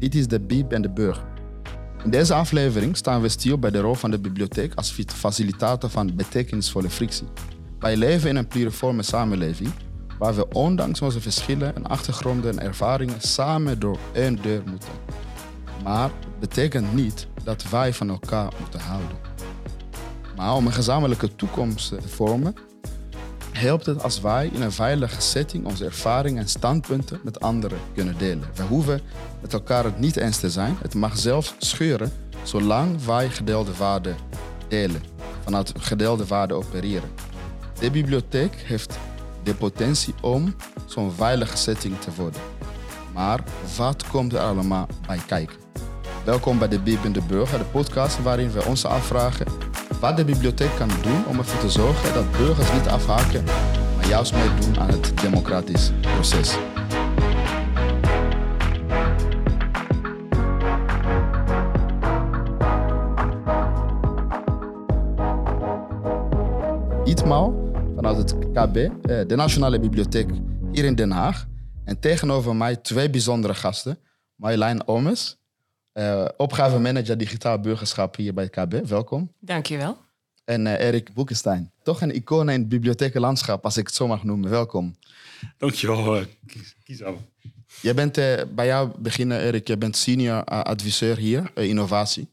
Dit is de Bieb en de Burg. In deze aflevering staan we stil bij de rol van de bibliotheek als facilitator van betekenisvolle frictie. Wij leven in een pluriforme samenleving waar we ondanks onze verschillen en achtergronden en ervaringen samen door één deur moeten. Maar het betekent niet dat wij van elkaar moeten houden. Maar om een gezamenlijke toekomst te vormen, helpt het als wij in een veilige setting onze ervaringen en standpunten met anderen kunnen delen. We hoeven met elkaar het niet eens te zijn. Het mag zelfs scheuren, zolang wij gedeelde waarden delen, vanuit gedeelde waarden opereren. De bibliotheek heeft de potentie om zo'n veilige setting te worden. Maar wat komt er allemaal bij kijken? Welkom bij de Bib in de Burger, de podcast waarin we ons afvragen wat de bibliotheek kan doen om ervoor te zorgen dat burgers niet afhaken, maar juist meedoen aan het democratisch proces. Ditmaal vanuit het KB, eh, de Nationale Bibliotheek hier in Den Haag. En tegenover mij twee bijzondere gasten. Marjolein Omes, uh, opgavemanager digitaal burgerschap hier bij het KB. Welkom. Dankjewel. En uh, Erik Boekenstein. Toch een icoon in het bibliothekenlandschap, als ik het zo mag noemen. Welkom. Dankjewel, uh, kies Je bent bij jou beginnen, Erik. Je bent senior adviseur hier, innovatie.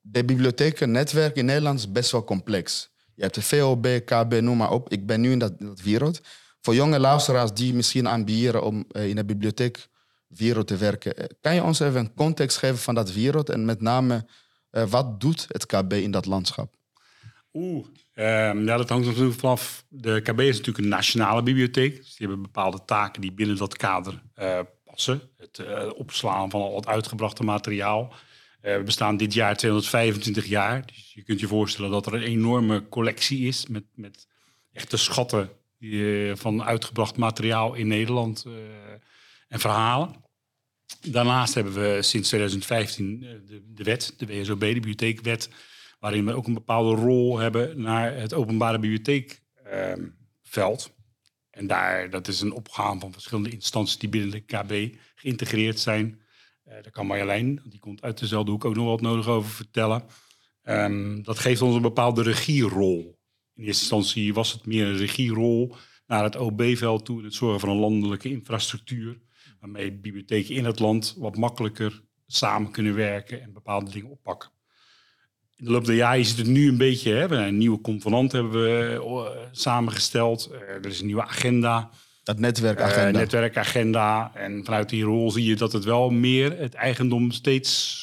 de bibliothekennetwerk in Nederland is best wel complex. Je hebt de VOB, KB, noem maar op. Ik ben nu in dat, dat wereld. Voor jonge luisteraars die misschien ambiëren om in de bibliotheek wereld te werken. Eh, kan je ons even een context geven van dat wereld en met name uh, wat doet het KB in dat landschap? Oeh, um, ja, dat hangt natuurlijk vanaf. De KB is natuurlijk een nationale bibliotheek. Dus die hebben bepaalde taken die binnen dat kader uh, passen. Het opslaan van al het uitgebrachte materiaal. we bestaan dit jaar 225 jaar. Dus je kunt je voorstellen dat er een enorme collectie is met, met echte schatten die, van uitgebracht materiaal in Nederland en verhalen. Daarnaast hebben we sinds 2015 eh, de, de wet, de WSOB, de bibliotheekwet, waarin we ook een bepaalde rol hebben naar het openbare bibliotheekveld. en daar, dat is een opgaan van verschillende instanties die binnen de KB geïntegreerd zijn. Uh, daar kan Marjolein, die komt uit dezelfde hoek, ook nog wat nodig over vertellen. Um, dat geeft ons een bepaalde regierol. In eerste instantie was het meer een regierol naar het OB-veld toe, het zorgen voor een landelijke infrastructuur waarmee bibliotheken in het land wat makkelijker samen kunnen werken en bepaalde dingen oppakken. In de loop der jaren is het nu een beetje, hè, een nieuwe convenant hebben we uh, samengesteld. Uh, er is een nieuwe agenda. Dat netwerkagenda. Uh, netwerkagenda. En vanuit die rol zie je dat het wel meer het eigendom steeds...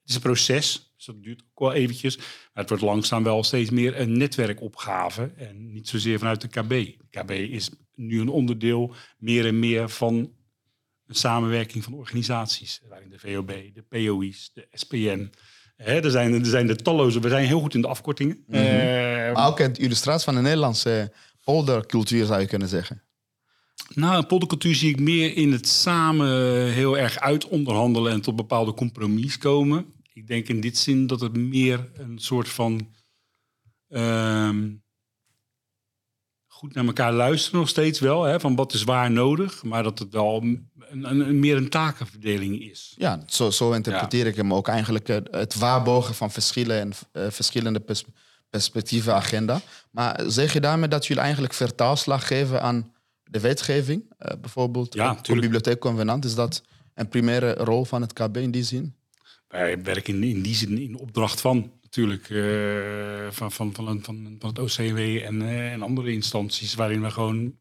Het is een proces, dus dat duurt ook wel eventjes. Maar het wordt langzaam wel steeds meer een netwerkopgave. En niet zozeer vanuit de KB. De KB is nu een onderdeel meer en meer van een samenwerking van organisaties, waarin de VOB, de POI's, de SPN. Hè, er, zijn, er zijn de talloze, we zijn heel goed in de afkortingen. Mm maar ook een illustratie van de Nederlandse poldercultuur zou je kunnen zeggen. Nou, poldercultuur zie ik meer in het samen heel erg uit onderhandelen en tot bepaalde compromis komen. Ik denk in dit zin dat het meer een soort van ehm, goed naar elkaar luisteren nog steeds wel. Hè, van wat is waar nodig. Maar dat het wel een, een, meer een takenverdeling is. Ja, zo, zo interpreteer ik hem ook eigenlijk. Eh, het waarborgen van verschillen en uh, verschillende pers perspectieven agenda. Maar zeg je daarmee dat jullie eigenlijk vertaalslag geven aan de wetgeving? Uh, bijvoorbeeld ja, de bibliotheekconvenant. Is dat een primaire rol van het KB in die zin? Wij werken in, in die zin in opdracht van natuurlijk uh, van, van, van, van, van het OCW en, en andere instanties waarin we gewoon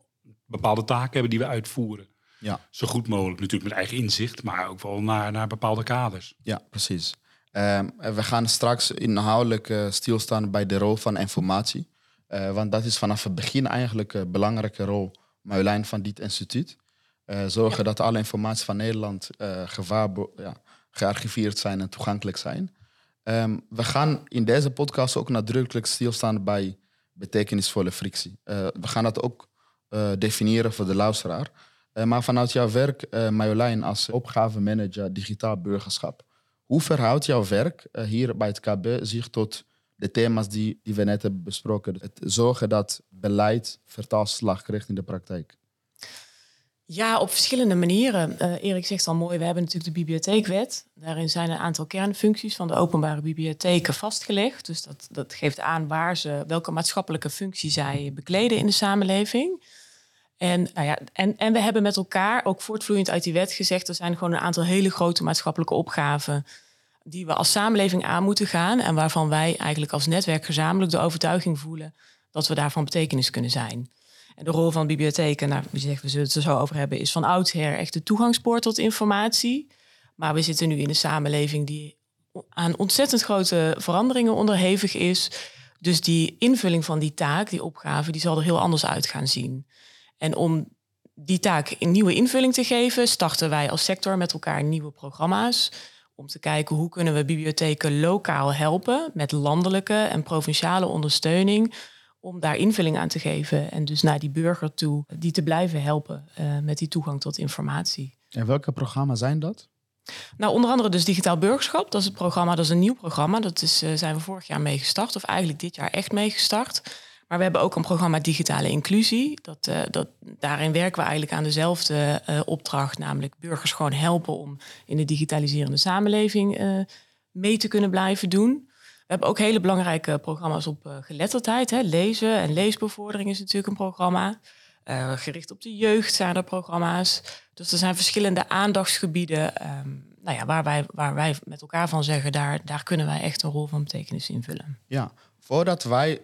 bepaalde taken hebben die we uitvoeren. Ja. Zo goed mogelijk, natuurlijk met eigen inzicht, maar ook wel naar, naar bepaalde kaders. Ja, precies. Um, we gaan straks inhoudelijk uh, stilstaan bij de rol van informatie. want dat is vanaf het begin eigenlijk een belangrijke rol, Marjolein, van dit instituut. zorgen dat alle informatie van Nederland gevaar, ja, gearchiveerd zijn en toegankelijk zijn. Um, we gaan in deze podcast ook nadrukkelijk stilstaan bij betekenisvolle frictie. Uh, we gaan dat ook uh, definiëren voor de luisteraar. Uh, maar vanuit jouw werk, Marjolein, als opgavemanager digitaal burgerschap. Hoe verhoudt jouw werk hier bij het KB zich tot de thema's die, die we net hebben besproken? Het zorgen dat beleid vertaalslag krijgt in de praktijk. Ja, op verschillende manieren. Uh, Erik zegt al mooi, we hebben natuurlijk de bibliotheekwet. Daarin zijn een aantal kernfuncties van de openbare bibliotheken vastgelegd. Dus dat, dat geeft aan waar ze, welke maatschappelijke functie zij bekleden in de samenleving. En, nou ja, en, en we hebben met elkaar, ook voortvloeiend uit die wet, gezegd... er zijn gewoon een aantal hele grote maatschappelijke opgaven... die we als samenleving aan moeten gaan... en waarvan wij eigenlijk als netwerk gezamenlijk de overtuiging voelen... dat we daarvan betekenis kunnen zijn. En de rol van bibliotheken, nou, wie zegt, we zullen het er zo over hebben, is van oudsher echt de toegangspoort tot informatie. Maar we zitten nu in een samenleving die aan ontzettend grote veranderingen onderhevig is. Dus die invulling van die taak, die opgave, die zal er heel anders uit gaan zien. En om die taak een nieuwe invulling te geven, starten wij als sector met elkaar nieuwe programma's. Om te kijken hoe kunnen we bibliotheken lokaal helpen met landelijke en provinciale ondersteuning om daar invulling aan te geven en dus naar die burger toe, die te blijven helpen uh, met die toegang tot informatie. En welke programma's zijn dat? Nou, onder andere dus Digitaal Burgerschap. Dat is het programma, dat is een nieuw programma. Dat is, uh, zijn we vorig jaar mee gestart, of eigenlijk dit jaar echt mee gestart. Maar we hebben ook een programma Digitale Inclusie. Dat, uh, dat, daarin werken we eigenlijk aan dezelfde opdracht, namelijk burgers gewoon helpen om in de digitaliserende samenleving mee te kunnen blijven doen. We hebben ook hele belangrijke programma's op geletterdheid. Hè. Lezen en leesbevordering is natuurlijk een programma. Gericht op de jeugd zijn er programma's. Dus er zijn verschillende aandachtsgebieden um, nou ja, waar, wij, waar wij met elkaar van zeggen, daar, daar kunnen wij echt een rol van betekenis invullen. Ja, voordat wij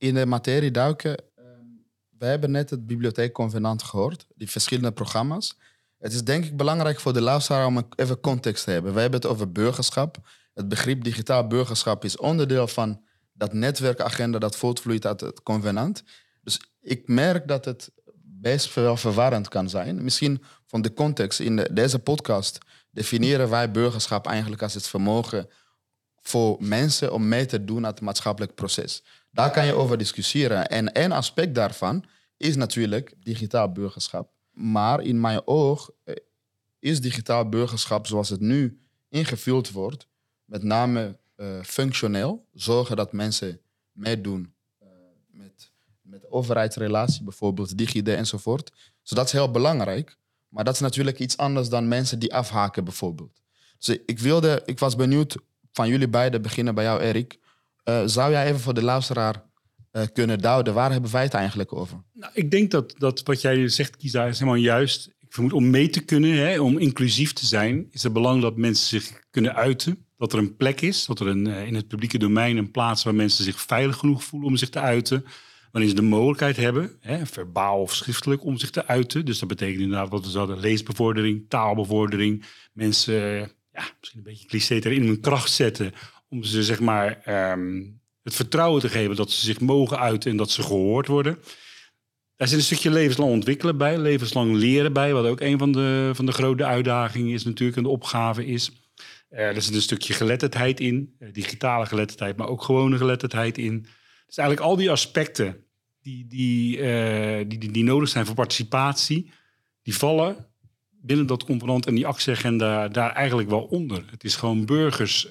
in de materie duiken, uh, we hebben net het bibliotheekconvenant gehoord, die verschillende programma's. Het is denk ik belangrijk voor de luisteraar om even context te hebben. We hebben het over burgerschap. Het begrip digitaal burgerschap is onderdeel van dat netwerkagenda dat voortvloeit uit het convenant. Dus ik merk dat het best wel verwarrend kan zijn. Misschien van de context in deze podcast definiëren wij burgerschap eigenlijk als het vermogen voor mensen om mee te doen aan het maatschappelijk proces. Daar kan je over discussiëren. En één aspect daarvan is natuurlijk digitaal burgerschap. Maar in mijn oog eh, is digitaal burgerschap zoals het nu ingevuld wordt, met name uh, functioneel. Zorgen dat mensen meedoen uh, met, met overheidsrelatie, bijvoorbeeld DigiD enzovoort. Dus dat is heel belangrijk. Maar dat is natuurlijk iets anders dan mensen die afhaken, bijvoorbeeld. Dus ik, wilde, ik was benieuwd van jullie beiden, beginnen bij jou, Erik. Uh, zou jij even voor de luisteraar uh, kunnen duiden? Waar hebben wij het eigenlijk over? Nou, ik denk dat, dat wat jij zegt, Kiza, is helemaal juist. Ik vermoed om mee te kunnen, hè, om inclusief te zijn, is het belangrijk dat mensen zich kunnen uiten dat er een plek is, dat er een, eh, in het publieke domein een plaats waar mensen zich veilig genoeg voelen om zich te uiten. Wanneer ze de mogelijkheid hebben, hè, verbaal of schriftelijk, om zich te uiten. Dus dat betekent inderdaad wat we zouden leesbevordering, taalbevordering. Mensen, ja, misschien een beetje cliché erin, hun kracht zetten. Om ze zeg maar um, het vertrouwen te geven dat ze zich mogen uiten en dat ze gehoord worden. Daar zit een stukje levenslang ontwikkelen bij, levenslang leren bij. Wat ook een van de, van de grote uitdagingen is natuurlijk en de opgave is. Uh, er zit een stukje geletterdheid in, uh, digitale geletterdheid, maar ook gewone geletterdheid in. Dus eigenlijk al die aspecten die, die, uh, die, die, die, nodig zijn voor participatie, die vallen binnen dat component en die actieagenda daar eigenlijk wel onder. Het is gewoon burgers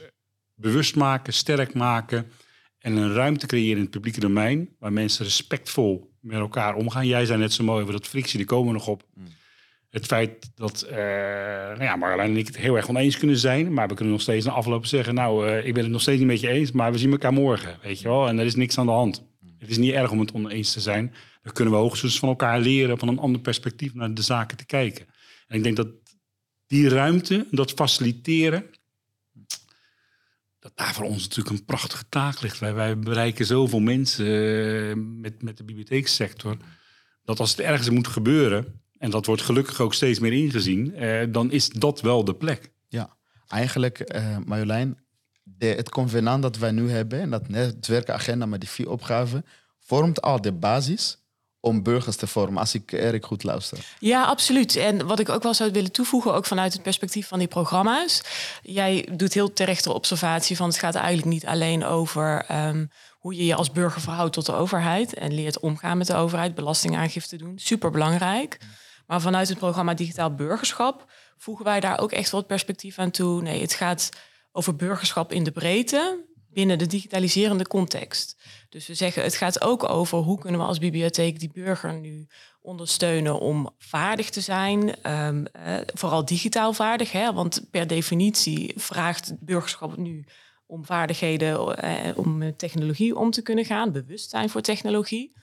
bewust maken, sterk maken en een ruimte creëren in het publieke domein waar mensen respectvol met elkaar omgaan. Jij zei net zo mooi over dat frictie, die komen we nog op. Mm het feit dat uh, nou ja, Marjolein en ik het heel erg oneens kunnen zijn. Maar we kunnen nog steeds na afloop zeggen... nou, uh, ik ben het nog steeds niet met je eens, maar we zien elkaar morgen. Weet je wel? En er is niks aan de hand. Het is niet erg om het oneens te zijn. Dan kunnen we hoogstens van elkaar leren... van een ander perspectief naar de zaken te kijken. En ik denk dat die ruimte, dat faciliteren... dat daar voor ons natuurlijk een prachtige taak ligt. Wij, bereiken zoveel mensen uh, met, met de bibliotheekssector... dat als het ergens moet gebeuren en dat wordt gelukkig ook steeds meer ingezien, eh, dan is dat wel de plek. Ja, eigenlijk, uh, Marjolein, de, het convenant dat wij nu hebben, en dat netwerkagenda met die vier opgaven, vormt al de basis om burgers te vormen, als ik Erik goed luister. Ja, absoluut. En wat ik ook wel zou willen toevoegen, ook vanuit het perspectief van die programma's. Jij doet heel terecht de observatie van het gaat eigenlijk niet alleen over um, hoe je je als burger verhoudt tot de overheid en leert omgaan met de overheid, belastingaangifte doen. Super belangrijk. Maar vanuit het programma Digitaal Burgerschap voegen wij daar ook echt wat perspectief aan toe. Nee, het gaat over burgerschap in de breedte binnen de digitaliserende context. Dus we zeggen, het gaat ook over hoe kunnen we als bibliotheek die burger nu ondersteunen om vaardig te zijn. Ehm, eh, vooral digitaal vaardig, hè, want per definitie vraagt burgerschap nu om vaardigheden eh, om technologie om te kunnen gaan, bewustzijn voor technologie.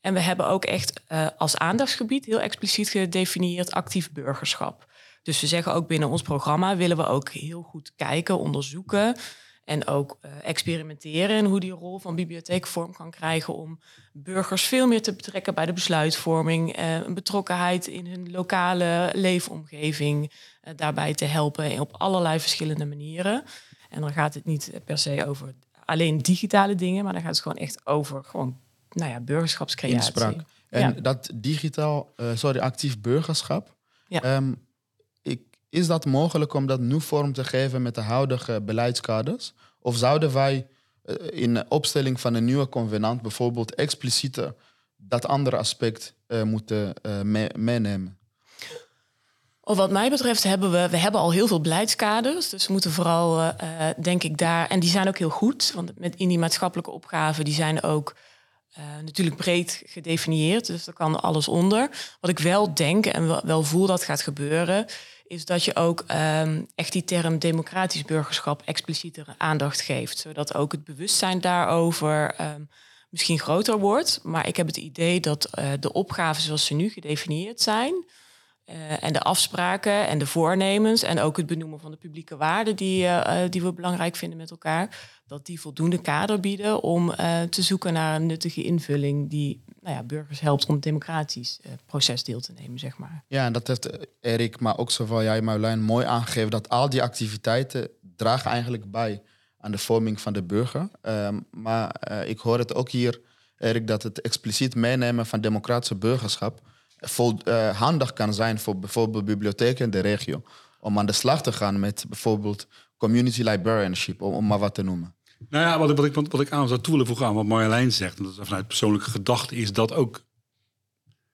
En we hebben ook echt eh, als aandachtsgebied heel expliciet gedefinieerd actief burgerschap. Dus we zeggen ook binnen ons programma willen we ook heel goed kijken, onderzoeken en ook uh, experimenteren in hoe die rol van bibliotheek vorm kan krijgen om burgers veel meer te betrekken bij de besluitvorming, uh, een betrokkenheid in hun lokale leefomgeving uh, daarbij te helpen op allerlei verschillende manieren. En dan gaat het niet per se over alleen digitale dingen, maar dan gaat het gewoon echt over gewoon, nou ja, burgerschapscreatie. Inspraak. En ja. dat digitaal, sorry, actief burgerschap. Ja. Um, is dat mogelijk om dat nu vorm te geven met de huidige beleidskaders? Of zouden wij eh, in de opstelling van een nieuwe convenant bijvoorbeeld explicieter dat andere aspect uh, moeten uh, meenemen? Of wat mij betreft hebben we, we hebben al heel veel beleidskaders. Dus we moeten vooral, denk ik, daar. En die zijn ook heel goed. Want met in die maatschappelijke opgaven, die zijn ook natuurlijk breed gedefinieerd. Dus daar kan alles onder. Wat ik wel denk en wel voel dat gaat gebeuren, is dat je ook um, echt die term democratisch burgerschap explicietere aandacht geeft. Zodat ook het bewustzijn daarover um, misschien groter wordt. Maar ik heb het idee dat uh, de opgaven zoals ze nu gedefinieerd zijn. Uh, en de afspraken en de voornemens en ook het benoemen van de publieke waarden die, uh, die we belangrijk vinden met elkaar, dat die voldoende kader bieden om te zoeken naar een nuttige invulling die nou ja, burgers helpt om het democratisch uh, proces deel te nemen, zeg maar. Ja, en dat heeft eh, Erik, maar ook zowel jij, Marjolein, mooi aangegeven dat al die activiteiten dragen eigenlijk bij aan de vorming van de burger. Um, maar uh, ik hoor het ook hier, Erik, dat het expliciet meenemen van democratische burgerschap handig kan zijn voor bijvoorbeeld bibliotheken in de regio. Om aan de slag te gaan met bijvoorbeeld community librarianship, om, om maar wat te noemen. Nou ja, wat ik, wat ik, wat ik aan zou toe willen voegen aan wat Marjolein zegt, dat vanuit persoonlijke gedachte is dat ook.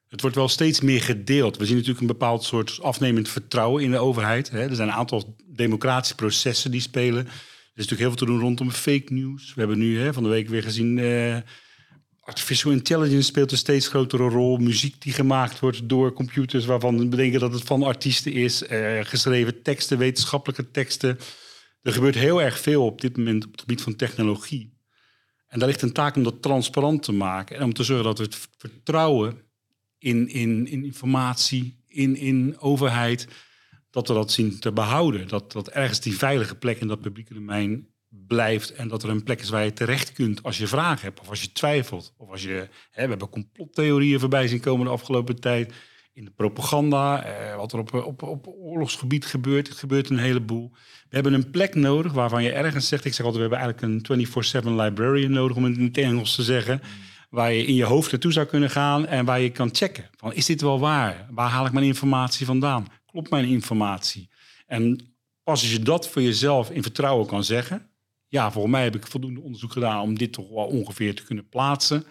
Het wordt wel steeds meer gedeeld. We zien natuurlijk een bepaald soort afnemend vertrouwen in de overheid. Hè. Er zijn een aantal democratische processen die spelen. Er is natuurlijk heel veel te doen rondom fake news. We hebben nu hè, van de week weer gezien. Uh, artificial intelligence speelt een steeds grotere rol. Muziek die gemaakt wordt door computers waarvan we bedenken dat het van artiesten is. Uh, geschreven teksten, wetenschappelijke teksten. Er gebeurt heel erg veel op dit moment op het gebied van technologie. En daar ligt een taak om dat transparant te maken en om te zorgen dat we het vertrouwen in, in, in informatie, in, in overheid, dat we dat zien te behouden. Dat, dat ergens die veilige plek in dat publieke domein blijft en dat er een plek is waar je terecht kunt als je vragen hebt of als je twijfelt. Of als je, hè, we hebben complottheorieën voorbij zien komen de afgelopen tijd in de propaganda, eh, wat er op, op, op oorlogsgebied gebeurt. Het gebeurt een heleboel. We hebben een plek nodig waarvan je ergens zegt... ik zeg altijd, we hebben eigenlijk een 24-7 librarian nodig... om het in het Engels te zeggen... waar je in je hoofd naartoe zou kunnen gaan... en waar je kan checken. Van, is dit wel waar? Waar haal ik mijn informatie vandaan? Klopt mijn informatie? En pas als je dat voor jezelf in vertrouwen kan zeggen... ja, volgens mij heb ik voldoende onderzoek gedaan... om dit toch wel ongeveer te kunnen plaatsen...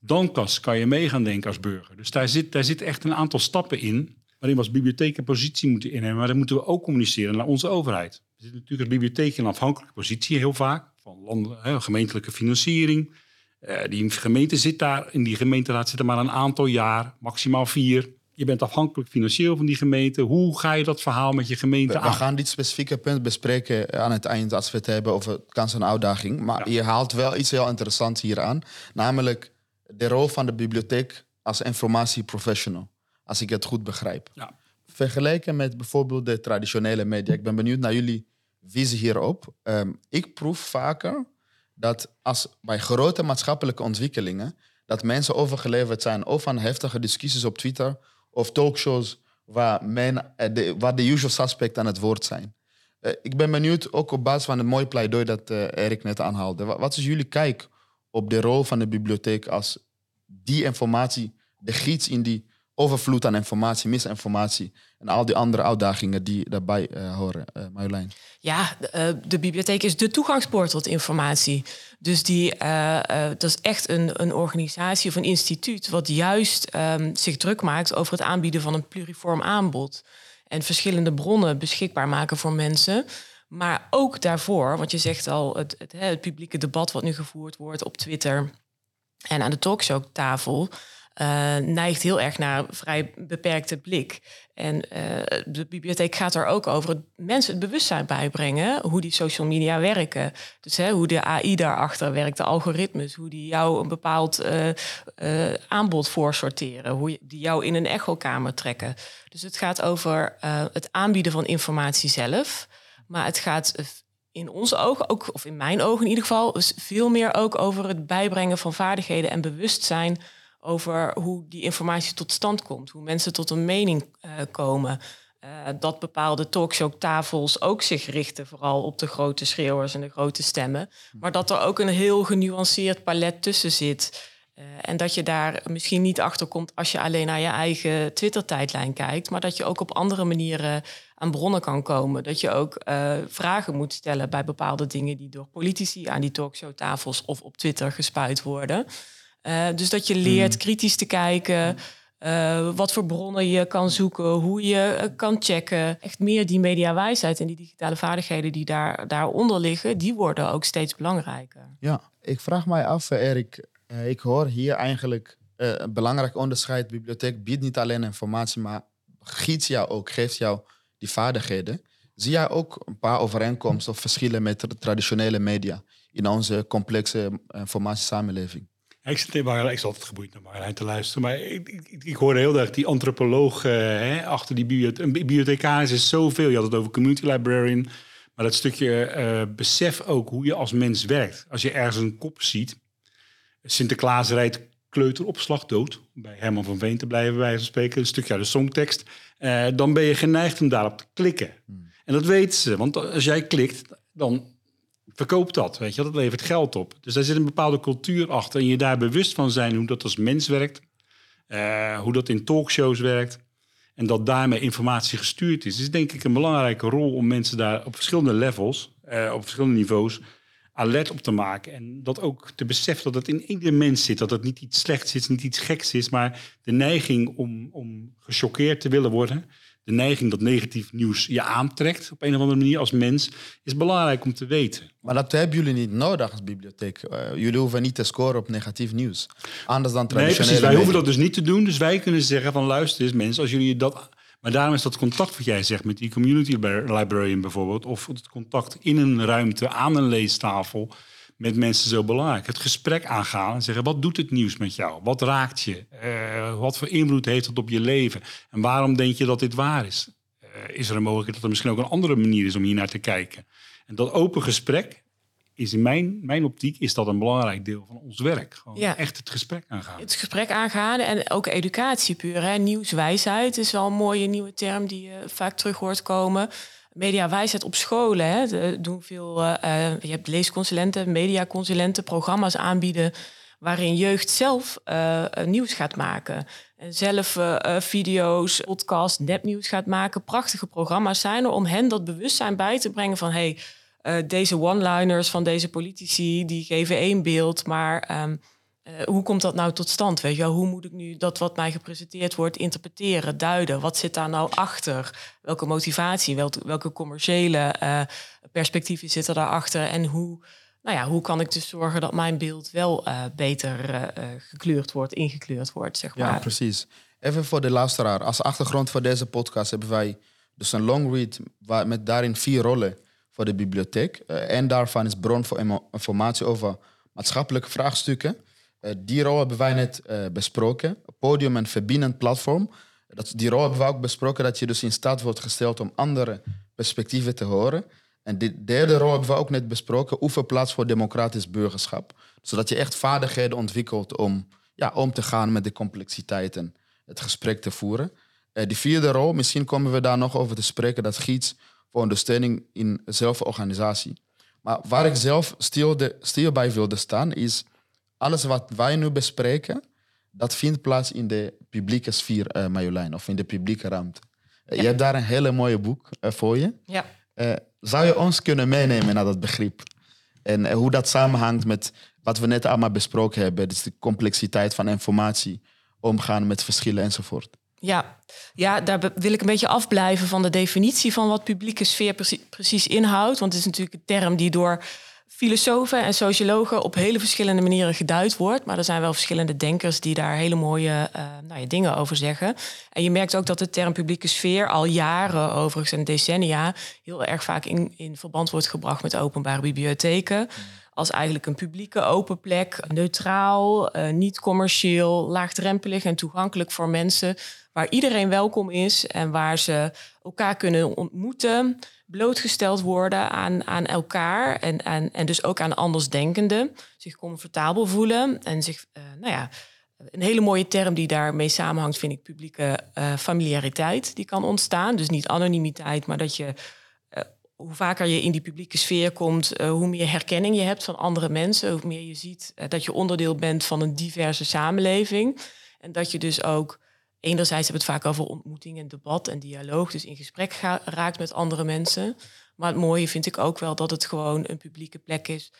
dan kan je mee gaan denken als burger. Dus daar zit, daar zit echt een aantal stappen in waarin we als bibliotheek een positie moeten innemen. Maar dan moeten we ook communiceren naar onze overheid. Zitten natuurlijk als bibliotheek in een afhankelijke positie heel vaak. Van landen, hè, gemeentelijke financiering. Uh, die gemeente zit daar, in die gemeenteraad zit er maar een aantal jaar, maximaal vier. Je bent afhankelijk financieel van die gemeente. Hoe ga je dat verhaal met je gemeente we, aan? We gaan dit specifieke punt bespreken aan het eind als we het hebben over kans en uitdaging. Maar ja. je haalt wel iets heel interessants hier aan. Namelijk de rol van de bibliotheek als informatieprofessional als ik het goed begrijp. Ja. Vergeleken met bijvoorbeeld de traditionele media. Ik ben benieuwd naar jullie visie hierop. Um, ik proef vaker dat als bij grote maatschappelijke ontwikkelingen, dat mensen overgeleverd zijn of aan heftige discussies op Twitter of talkshows waar, men, eh, de, waar de usual suspect aan het woord zijn. Uh, ik ben benieuwd, ook op basis van het mooie pleidooi dat uh, Erik net aanhaalde. Wat is jullie kijk op de rol van de bibliotheek als die informatie, de gids in die overvloed aan informatie, misinformatie en al die andere uitdagingen die daarbij uh, horen. Uh, Marjolein. Ja, de, uh, de, bibliotheek is de toegangspoort tot informatie. Dus die, dat is echt een, een organisatie of een instituut wat juist um, zich druk maakt over het aanbieden van een pluriform aanbod. En verschillende bronnen beschikbaar maken voor mensen. Maar ook daarvoor, want je zegt al, het, het, het publieke debat wat nu gevoerd wordt op Twitter en aan de talkshowtafel uh, neigt heel erg naar vrij beperkte blik. En uh, de bibliotheek gaat er ook over mensen het bewustzijn bijbrengen hoe die social media werken. Dus hè, hoe de AI daarachter werkt, de algoritmes, hoe die jou een bepaald uh, aanbod voorsorteren, hoe die jou in een echokamer trekken. Dus het gaat over het aanbieden van informatie zelf, maar het gaat in onze ogen, ook, of in mijn ogen in ieder geval, veel meer ook over het bijbrengen van vaardigheden en bewustzijn over hoe die informatie tot stand komt, hoe mensen tot een mening uh, komen. Uh, dat bepaalde talkshowtafels ook zich richten vooral op de grote schreeuwers en de grote stemmen. Maar dat er ook een heel genuanceerd palet tussen zit. Uh, en dat je daar misschien niet achter komt als je alleen naar je eigen Twitter-tijdlijn kijkt, maar dat je ook op andere manieren aan bronnen kan komen. Dat je ook vragen moet stellen bij bepaalde dingen die door politici aan die talkshowtafels of op Twitter gespuit worden. Uh, dus dat je leert mm. kritisch te kijken. Uh, wat voor bronnen je kan zoeken, hoe je kan checken. Echt meer die mediawijsheid en die digitale vaardigheden die daar, daaronder liggen, die worden ook steeds belangrijker. Ja, ik vraag mij af, Erik. ik hoor hier eigenlijk een belangrijk onderscheid. De bibliotheek biedt niet alleen informatie, maar giet jou ook, geeft jou die vaardigheden. Zie jij ook een paar overeenkomsten of verschillen met de traditionele media in onze complexe informatiesamenleving? Ik zit in Marjolein, ik zat altijd geboeid naar Marjolein te luisteren, maar ik, ik, ik hoorde heel erg die antropoloog uh, hè, achter die bibliotheek. Een bibliothecaris is zoveel. Je had het over community librarian, maar dat stukje uh, besef ook hoe je als mens werkt. Als je ergens een kop ziet, Sinterklaas rijdt kleuteropslag dood, bij Herman van Veen te blijven bij van spreken, een stukje uit de songtekst, uh, dan ben je geneigd om daarop te klikken. Hmm. En dat weten ze, want als jij klikt, dan verkoopt dat, weet je, dat levert geld op. Dus daar zit een bepaalde cultuur achter en je daar bewust van zijn hoe dat als mens werkt, uh, hoe dat in talkshows werkt en dat daarmee informatie gestuurd is, is denk ik een belangrijke rol om mensen daar op verschillende levels, uh, op verschillende niveaus, alert op te maken. En dat ook te beseffen dat het in ieder mens zit. Dat het niet iets slechts is, niet iets geks is. Maar de neiging om, om gechoqueerd te willen worden. De neiging dat negatief nieuws je aantrekt op een of andere manier als mens. Is belangrijk om te weten. Maar dat hebben jullie niet nodig als bibliotheek. Uh, jullie hoeven niet te scoren op negatief nieuws. Anders dan traditionele Nee, precies. Wij hoeven dat dus niet te doen. Dus wij kunnen zeggen van luister eens mensen. Als jullie dat maar daarom is dat contact wat jij zegt met die community librarian bijvoorbeeld, of het contact in een ruimte aan een leestafel met mensen zo belangrijk. Het gesprek aangaan en zeggen: wat doet het nieuws met jou? Wat raakt je? Uh, wat voor invloed heeft het op je leven? En waarom denk je dat dit waar is? Uh, is er een mogelijkheid dat er misschien ook een andere manier is om hier naar te kijken? En dat open gesprek is in mijn, mijn optiek is dat een belangrijk deel van ons werk. Gewoon ja. echt het gesprek aangaan. Het gesprek aangaan en ook educatie puur. Hè. Nieuwswijsheid is wel een mooie nieuwe term die je vaak terug hoort komen. Mediawijsheid op scholen. Hè. De, doen veel, uh, je hebt leesconsulenten, mediaconsulenten, programma's aanbieden waarin jeugd zelf uh, nieuws gaat maken. En zelf uh, video's, podcasts, nepnieuws gaat maken. Prachtige programma's zijn er om hen dat bewustzijn bij te brengen van... Hey, deze one-liners van deze politici, die geven één beeld, maar um, uh, hoe komt dat nou tot stand? Weet je wel? Hoe moet ik nu dat wat mij gepresenteerd wordt interpreteren, duiden? Wat zit daar nou achter? Welke motivatie, welke, welke commerciële uh, perspectieven zitten daarachter? En hoe, nou ja, hoe kan ik dus zorgen dat mijn beeld wel beter gekleurd wordt, ingekleurd wordt, zeg maar. Ja, precies. Even voor de luisteraar. Als achtergrond voor deze podcast hebben wij dus een long read waar, met daarin vier rollen voor de bibliotheek. En daarvan is bron voor informatie over maatschappelijke vraagstukken. Uh, die rol hebben wij net uh, besproken. Podium en verbindend platform. Dat, die rol hebben we ook besproken, dat je dus in staat wordt gesteld om andere perspectieven te horen. En de derde rol hebben we ook net besproken, oefenplaats voor democratisch burgerschap. Zodat je echt vaardigheden ontwikkelt om ja, om te gaan met de complexiteit en het gesprek te voeren. Uh, die vierde rol, misschien komen we daar nog over te spreken, dat giet voor ondersteuning in zelforganisatie. Maar waar ik zelf stil, de, stil bij wilde staan, is alles wat wij nu bespreken, dat vindt plaats in de publieke sfeer, uh, Marjolein, of in de publieke ruimte. Uh, Je hebt daar een hele mooie boek uh, voor je. Ja. zou je ons kunnen meenemen naar dat begrip? En hoe dat samenhangt met wat we net allemaal besproken hebben, dus de complexiteit van informatie, omgaan met verschillen enzovoort. Ja. ja, daar wil ik een beetje afblijven van de definitie van wat publieke sfeer precies inhoudt. Want het is natuurlijk een term die door filosofen en sociologen op hele verschillende manieren geduid wordt. Maar er zijn wel verschillende denkers die daar hele mooie uh, nou ja, dingen over zeggen. En je merkt ook dat de term publieke sfeer al jaren, overigens en decennia, heel erg vaak in, in verband wordt gebracht met openbare bibliotheken. Als eigenlijk een publieke open plek, neutraal, uh, niet commercieel, laagdrempelig en toegankelijk voor mensen. Waar iedereen welkom is en waar ze elkaar kunnen ontmoeten blootgesteld worden aan, aan elkaar en, en, en dus ook aan andersdenkenden, zich comfortabel voelen en zich, uh, nou ja, een hele mooie term die daarmee samenhangt, vind ik publieke uh, familiariteit die kan ontstaan. Dus niet anonimiteit, maar dat je hoe vaker je in die publieke sfeer komt, hoe meer herkenning je hebt van andere mensen, hoe meer je ziet dat je onderdeel bent van een diverse samenleving. En dat je dus ook enerzijds hebben we het vaak over ontmoeting en debat en dialoog, dus in gesprek raakt met andere mensen. Maar het mooie vind ik ook wel dat het gewoon een publieke plek is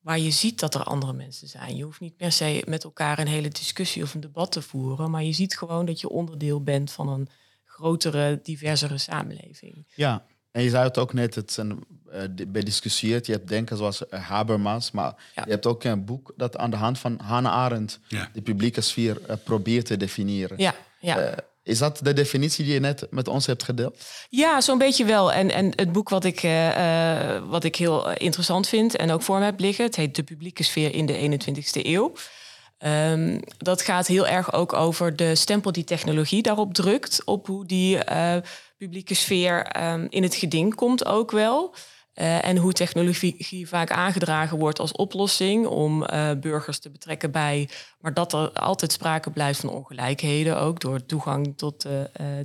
waar je ziet dat er andere mensen zijn. Je hoeft niet per se met elkaar een hele discussie of een debat te voeren, maar je ziet gewoon dat je onderdeel bent van een grotere, diversere samenleving. Ja, en je zei het ook net, het zijn uh, bediscussieerd. Je hebt denken zoals uh, Habermas, maar je hebt ook een boek dat aan de hand van Hannah Arendt de publieke sfeer uh, probeert te definiëren. Ja, ja. is dat de definitie die je net met ons hebt gedeeld? Ja, zo'n beetje wel. En, en het boek wat ik, wat ik heel interessant vind en ook voor me heb liggen, het heet De publieke sfeer in de 21ste eeuw. Um, dat gaat heel erg ook over de stempel die technologie daarop drukt, op hoe die publieke sfeer um, in het geding komt ook wel. Uh, en hoe technologie vaak aangedragen wordt als oplossing om uh, burgers te betrekken bij, maar dat er altijd sprake blijft van ongelijkheden, ook door toegang tot uh,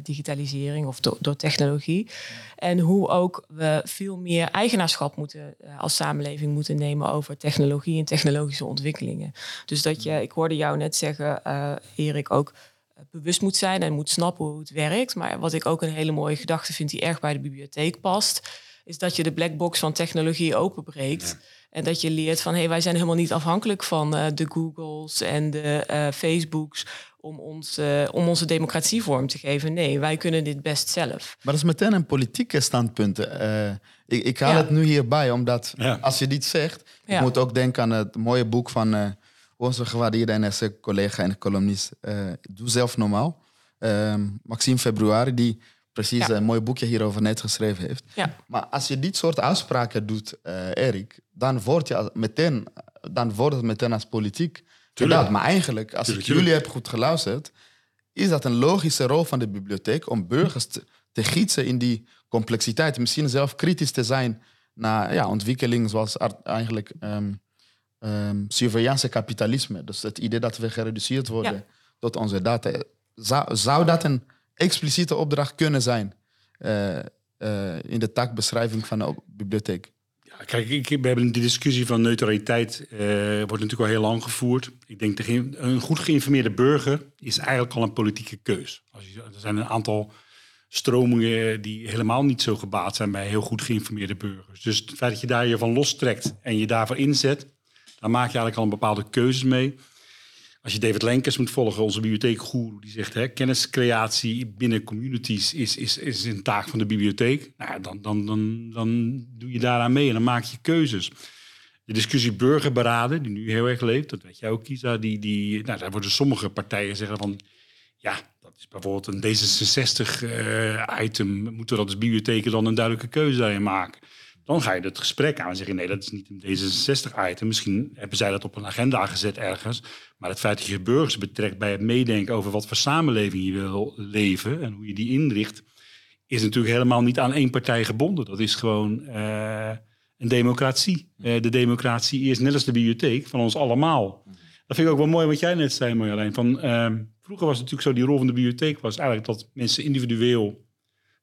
digitalisering of do door technologie. En hoe ook we veel meer eigenaarschap moeten als samenleving moeten nemen over technologie en technologische ontwikkelingen. Dus dat je, ik hoorde jou net zeggen, Erik, ook bewust moet zijn en moet snappen hoe het werkt. Maar wat ik ook een hele mooie gedachte vind die erg bij de bibliotheek past, is dat je de blackbox van technologie openbreekt. En dat je leert van hé, hey, wij zijn helemaal niet afhankelijk van uh, de Googles en de uh, Facebooks om, ons, uh, om onze democratie vorm te geven. Nee, wij kunnen dit best zelf. Maar dat is meteen een politieke standpunt. ik, ik haal ja. het nu hierbij, omdat ja. als je dit zegt, ja. ik moet ook denken aan het mooie boek van onze gewaardeerde NS-collega en columnist uh, Doe Zelf Normaal. Uh, Maxime Februari, die precies ja. een mooi boekje hierover net geschreven heeft. Ja. Maar als je dit soort uitspraken doet, uh, Erik, dan, word je meteen, dan wordt het meteen als politiek. Tuurlijk. Maar eigenlijk, als tuurlijk, ik jullie heb goed geluisterd, is dat een logische rol van de bibliotheek om burgers te, te gietsen in die complexiteit. Misschien zelf kritisch te zijn naar ja, ontwikkelingen zoals eigenlijk... Um, um, surveillance kapitalisme. Dus het idee dat we gereduceerd worden ja. tot onze data. Zou, zou dat een expliciete opdracht kunnen zijn uh, uh, in de takbeschrijving van de bibliotheek? Ja, kijk, we hebben die discussie van neutraliteit uh, wordt natuurlijk al heel lang gevoerd. Ik denk dat een goed geïnformeerde burger is eigenlijk al een politieke keus. Als je, er zijn een aantal stromingen die helemaal niet zo gebaat zijn bij heel goed geïnformeerde burgers. Dus het feit dat je daar je van lostrekt en je daarvoor inzet, dan maak je eigenlijk al een bepaalde keuzes mee. Als je David Lenkers moet volgen, onze bibliotheekgoeroe, die zegt hè, kenniscreatie binnen communities is, is, is een taak van de bibliotheek. Nou, dan, dan, dan, dan doe je daaraan mee en dan maak je keuzes. De discussie burgerberaden, die nu heel erg leeft, dat weet jij ook, Kisa, die, die, nou, daar worden sommige partijen zeggen van, ja, dat is bijvoorbeeld een D66-item, uh, moeten we dat als bibliotheken dan een duidelijke keuze daarin maken. Dan ga je het gesprek aan en zeg je nee, dat is niet een D66-item. Misschien hebben zij dat op een agenda gezet ergens. Maar het feit dat je burgers betrekt bij het meedenken over wat voor samenleving je wil leven en hoe je die inricht, is natuurlijk helemaal niet aan één partij gebonden. Dat is gewoon uh, een democratie. Uh, de democratie is net als de bibliotheek van ons allemaal. Dat vind ik ook wel mooi wat jij net zei, Marjolein. Van, uh, vroeger was het natuurlijk zo, die rol van de bibliotheek was eigenlijk dat mensen individueel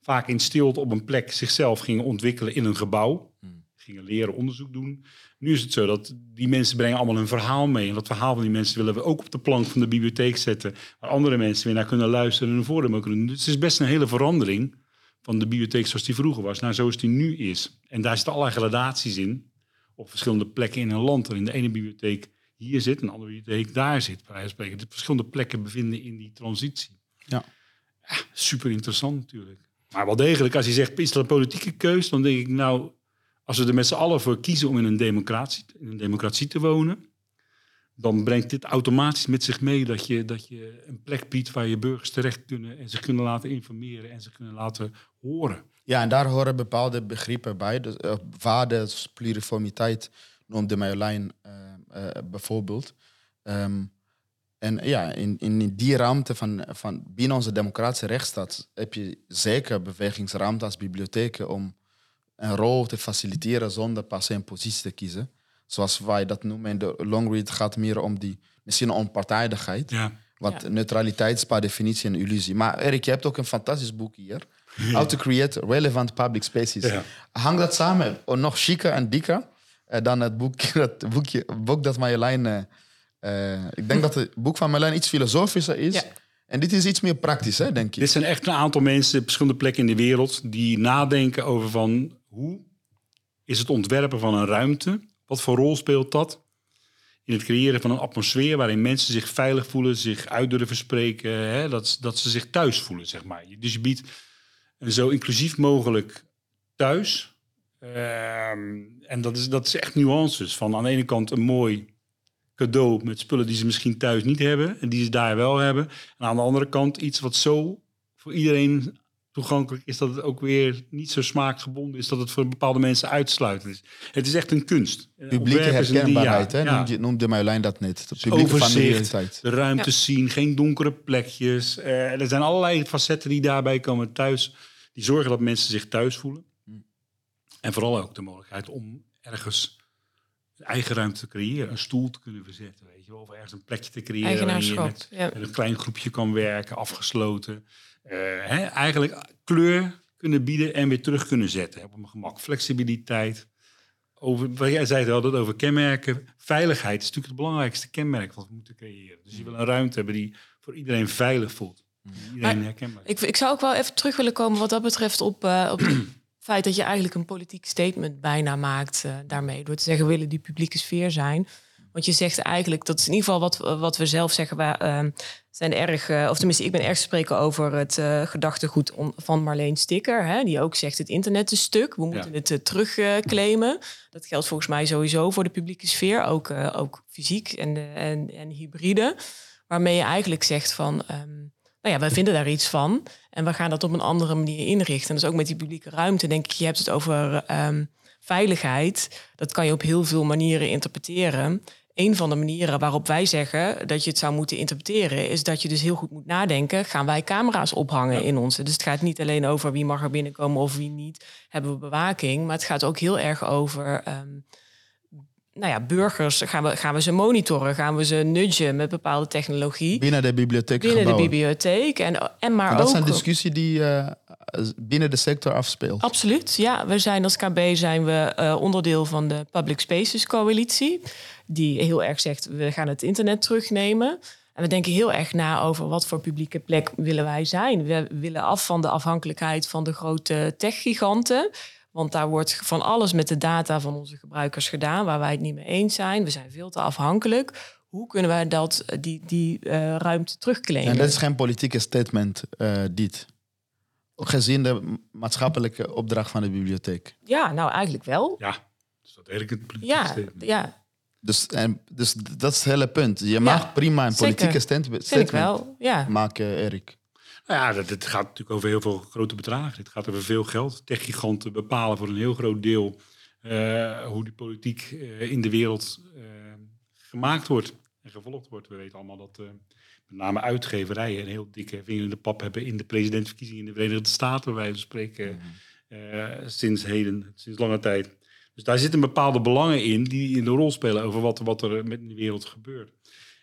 vaak in stilte op een plek zichzelf gingen ontwikkelen in een gebouw. Hmm. Gingen leren, onderzoek doen. Nu is het zo dat die mensen brengen allemaal een verhaal mee. En dat verhaal van die mensen willen we ook op de plank van de bibliotheek zetten. Waar andere mensen weer naar kunnen luisteren en een voordeel kunnen doen. Dus het is best een hele verandering van de bibliotheek zoals die vroeger was naar zoals die nu is. En daar zitten allerlei gradaties in. Op verschillende plekken in een land. En in de ene bibliotheek hier zit, een andere bibliotheek daar zit. Bij spreken. De verschillende plekken bevinden in die transitie. Ja. ja super interessant natuurlijk. Maar wel degelijk, als je zegt, is dat een politieke keus? Dan denk ik, nou, Als we er met z'n allen voor kiezen om in een democratie, in een democratie te wonen, dan brengt dit automatisch met zich mee dat je, dat je een plek biedt waar je burgers terecht kunnen en zich kunnen laten informeren en zich kunnen laten horen. Ja, en daar horen bepaalde begrippen bij. Dus, uh, pluriformiteit noemde Marjolein uh, bijvoorbeeld. Um, en ja, in, in die ruimte van, van binnen onze democratische rechtsstaat heb je zeker bewegingsruimte als bibliotheken om een rol te faciliteren zonder pas een positie te kiezen. Zoals wij dat noemen in de longread gaat meer om die misschien onpartijdigheid. Ja. Want ja. neutraliteit is per definitie een illusie. Maar Erik, je hebt ook een fantastisch boek hier. How to create relevant public spaces. Ja. Hang dat samen, oh, nog chiquer en dikker uh, dan het boek, dat boekje, boek dat Marjolein... Uh, uh, ik denk dat het boek van Marjolein iets filosofischer is. Ja. En dit is iets meer praktisch, hè, denk ik. Dit zijn echt een aantal mensen op verschillende plekken in de wereld... die nadenken over van hoe is het ontwerpen van een ruimte... wat voor rol speelt dat in het creëren van een atmosfeer waarin mensen zich veilig voelen, zich uit durven spreken, hè, dat, dat ze zich thuis voelen, zeg maar. Dus je biedt een zo inclusief mogelijk thuis. Ehm, en dat is, dat is echt nuances. Van aan de ene kant een mooi cadeau met spullen die ze misschien thuis niet hebben en die ze daar wel hebben. En aan de andere kant iets wat zo voor iedereen toegankelijk is dat het ook weer niet zo smaakgebonden is dat het voor bepaalde mensen uitsluitend is. Het is echt een kunst. Publieke herkenbaarheid, hè? Ja. Noemde, noemde Marjolein dat net. De publieke Overzicht, de ruimte ja. zien, geen donkere plekjes. Uh, er zijn allerlei facetten die daarbij komen thuis. Die zorgen dat mensen zich thuis voelen. En vooral ook de mogelijkheid om ergens eigen ruimte te creëren. Een stoel te kunnen verzetten, weet je wel. Of ergens een plekje te creëren waar je met, ja. met, een klein groepje kan werken, afgesloten. Uh, hè, eigenlijk kleur kunnen bieden en weer terug kunnen zetten. Op een gemak. Flexibiliteit. Over, wat jij zei het over kenmerken. Veiligheid is natuurlijk het belangrijkste kenmerk wat we moeten creëren. Dus je wil een ruimte hebben die voor iedereen veilig voelt. Iedereen herkenbaar. Ik, ik zou ook wel even terug willen komen wat dat betreft op, uh, op feit dat je eigenlijk een politiek statement bijna maakt uh, daarmee. Door te zeggen, we willen die publieke sfeer zijn. Want je zegt eigenlijk, dat is in ieder geval wat, wat we zelf zeggen, we uh, zijn erg, uh, of tenminste, ik ben erg spreken over het gedachtegoed van Marleen Sticker, hè, die ook zegt het internet is stuk, we moeten ja. het terugclaimen. dat geldt volgens mij sowieso voor de publieke sfeer, ook, ook fysiek en, en, en hybride. Waarmee je eigenlijk zegt van, um, nou ja, wij vinden daar iets van en we gaan dat op een andere manier inrichten. En dus ook met die publieke ruimte, denk ik, je hebt het over um, veiligheid. Dat kan je op heel veel manieren interpreteren een van de manieren waarop wij zeggen dat je het zou moeten interpreteren, is dat je dus heel goed moet nadenken: gaan wij camera's ophangen ja. in onze? Dus het gaat niet alleen over wie mag er binnenkomen of wie niet, hebben we bewaking, maar het gaat ook heel erg over. Um, nou ja, burgers, gaan we, gaan we ze monitoren? Gaan we ze nudgen met bepaalde technologie? Binnen de bibliotheek Binnen gebouwen. de bibliotheek. En, en maar dat ook, is een discussie die uh, binnen de sector afspeelt. Absoluut, ja. We zijn als KB zijn we uh, onderdeel van de Public Spaces Coalitie. Die heel erg zegt, we gaan het internet terugnemen. En we denken heel erg na over wat voor publieke plek willen wij zijn. We willen af van de afhankelijkheid van de grote techgiganten. Want daar wordt van alles met de data van onze gebruikers gedaan waar wij het niet mee eens zijn. We zijn veel te afhankelijk. Hoe kunnen wij dat, die, die uh, ruimte terugclaimen? En dat is geen politieke statement, uh, dit. Gezien de maatschappelijke opdracht van de bibliotheek. Ja, nou eigenlijk wel. Ja, dus dat eigenlijk het politieke Ja, statement. ja Dus, en, dus dat is het hele punt. Je mag prima een zeker. politieke statement, vind ik wel. Ja. maken, Erik. Nou ja, dat, het gaat natuurlijk over heel veel grote bedragen. Het gaat over veel geld. Techgiganten bepalen voor een heel groot deel uh, hoe die politiek uh, in de wereld uh, gemaakt wordt en gevolgd wordt. We weten allemaal dat met name uitgeverijen een heel dikke vinger in de pap hebben in de presidentsverkiezingen in de Verenigde Staten, waar wij spreken, -hmm. sinds heden, sinds lange tijd. Dus daar zitten bepaalde belangen in die een rol spelen over wat, wat er met de wereld gebeurt.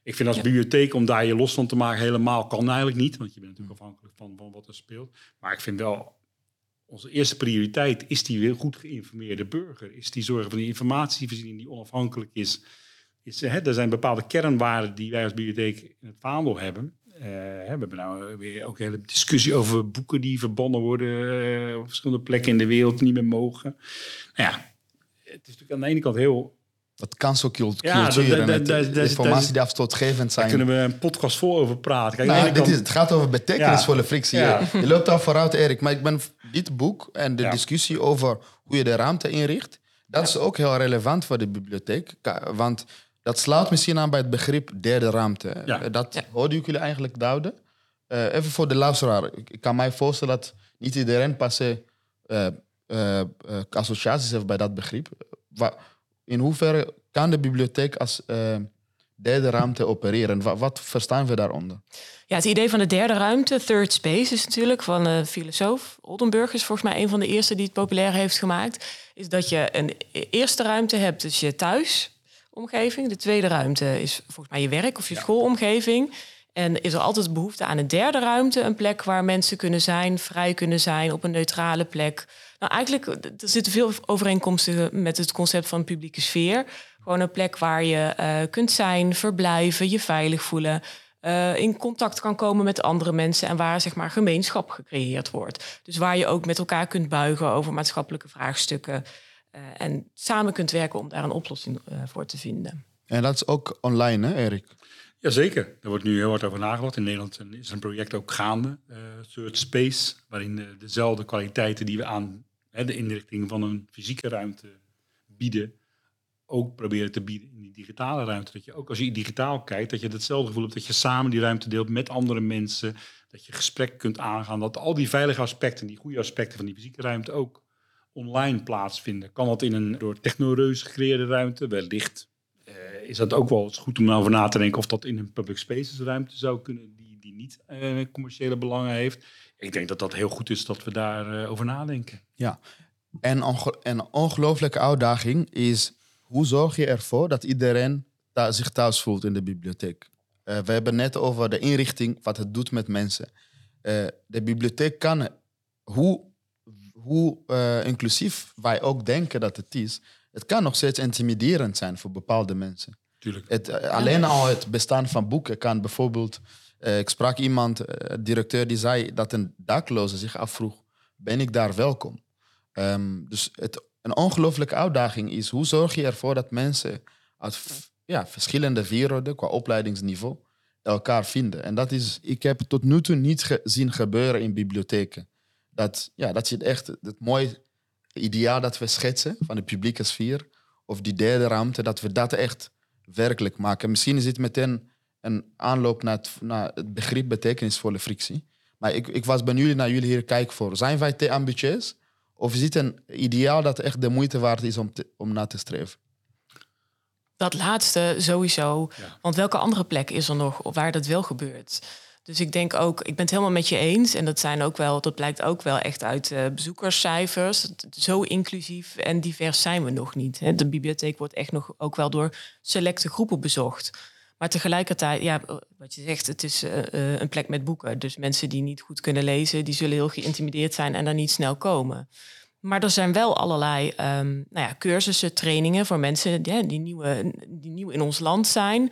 Ik vind als ja. bibliotheek om daar je los van te maken helemaal kan eigenlijk niet. Want je bent natuurlijk afhankelijk van, van wat er speelt. Maar ik vind wel, onze eerste prioriteit is die weer goed geïnformeerde burger. Is die zorgen van die informatievoorziening die onafhankelijk is. is hè, er zijn bepaalde kernwaarden die wij als bibliotheek in het vaandel hebben. Uh, we hebben nou weer ook een hele discussie over boeken die verbannen worden uh, op verschillende plekken in de wereld niet meer mogen. Nou ja, het is natuurlijk aan de ene kant heel dat cancelcultuur ja, en het, de, de, de, informatie die afstootgevend zijn. Daar kunnen we een podcast vol over praten. Kijk, nou, dit kan... is, het gaat over betekenisvolle ja. frictie. Ja. Je loopt al vooruit, Erik. Maar ik ben dit boek en de discussie over hoe je de ruimte inricht... Dat is ook heel relevant voor de bibliotheek. Want dat slaat misschien aan bij het begrip derde ruimte. Ja. Dat hoorde ik jullie eigenlijk duiden. Uh, even voor de luisteraar. Ik, kan mij voorstellen dat niet iedereen pas uh, uh, associaties heeft bij dat begrip. In hoeverre kan de bibliotheek als derde ruimte opereren? Wat, wat, verstaan we daaronder? Ja, het idee van de derde ruimte, third space, is natuurlijk van de filosoof Oldenburg is volgens mij een van de eerste die het populair heeft gemaakt. Is dat je een eerste ruimte hebt, dus je thuisomgeving. De tweede ruimte is volgens mij je werk of je schoolomgeving. En is er altijd behoefte aan een derde ruimte, een plek waar mensen kunnen zijn, vrij kunnen zijn, op een neutrale plek. Nou, eigenlijk er zitten veel overeenkomsten met het concept van publieke sfeer. Gewoon een plek waar je uh, kunt zijn, verblijven, je veilig voelen. Uh, in contact kan komen met andere mensen en waar zeg maar gemeenschap gecreëerd wordt. Dus waar je ook met elkaar kunt buigen over maatschappelijke vraagstukken uh, en samen kunt werken om daar een oplossing voor te vinden. En dat is ook online, hè, Erik? Jazeker, daar wordt nu heel hard over nagedacht. In Nederland is een project ook gaande, uh, Third Space, waarin de, dezelfde kwaliteiten die we aan de inrichting van een fysieke ruimte bieden, ook proberen te bieden in die digitale ruimte. Dat je ook als je digitaal kijkt, dat je hetzelfde gevoel hebt dat je samen die ruimte deelt met andere mensen, dat je gesprek kunt aangaan, dat al die veilige aspecten, die goede aspecten van die fysieke ruimte ook online plaatsvinden. Kan dat in een door technoreus gecreëerde ruimte? Wellicht uh, is dat ook wel eens goed om over na te denken of dat in een public spaces ruimte zou kunnen die, die niet uh, commerciële belangen heeft. Ik denk dat dat heel goed is dat we daarover uh, over nadenken. Ja, en een ongelooflijke uitdaging is hoe zorg je ervoor dat iedereen zich thuis voelt in de bibliotheek? Uh, we hebben net over de inrichting, wat het doet met mensen. Uh, de bibliotheek kan, hoe, hoe uh, inclusief wij ook denken dat het is, het kan nog steeds intimiderend zijn voor bepaalde mensen. Tuurlijk. Het, alleen al het bestaan van boeken kan bijvoorbeeld. Ik sprak iemand, directeur, die zei dat een dakloze zich afvroeg: ben ik daar welkom? Um, dus het een ongelooflijke uitdaging is. Hoe zorg je ervoor dat mensen uit ja, verschillende werelden qua opleidingsniveau elkaar vinden? En dat is, ik heb tot nu toe niet gezien gebeuren in bibliotheken. Dat, ja, dat is echt het mooie ideaal dat we schetsen van de publieke sfeer. Of die derde ruimte, dat we dat echt werkelijk maken. Misschien is dit meteen een aanloop naar het, naar het begrip betekenisvolle frictie. Maar ik, ik was benieuwd naar jullie hier kijken voor. Zijn wij te ambitieus? Of is het een ideaal dat echt de moeite waard is om, om na te streven? Dat laatste sowieso. Want welke andere plek is er nog waar dat wel gebeurt? Dus ik denk ook, ik ben het helemaal met je eens. En dat zijn ook wel, dat blijkt ook wel echt uit uh, bezoekerscijfers. Zo inclusief en divers zijn we nog niet. Hè. De bibliotheek wordt echt nog ook wel door selecte groepen bezocht. Maar tegelijkertijd, ja, wat je zegt, het is uh, een plek met boeken. Dus mensen die niet goed kunnen lezen, die zullen heel geïntimideerd zijn en daar niet snel komen. Maar er zijn wel allerlei um, nou ja, cursussen, trainingen voor mensen die, die, nieuwe, die nieuw in ons land zijn.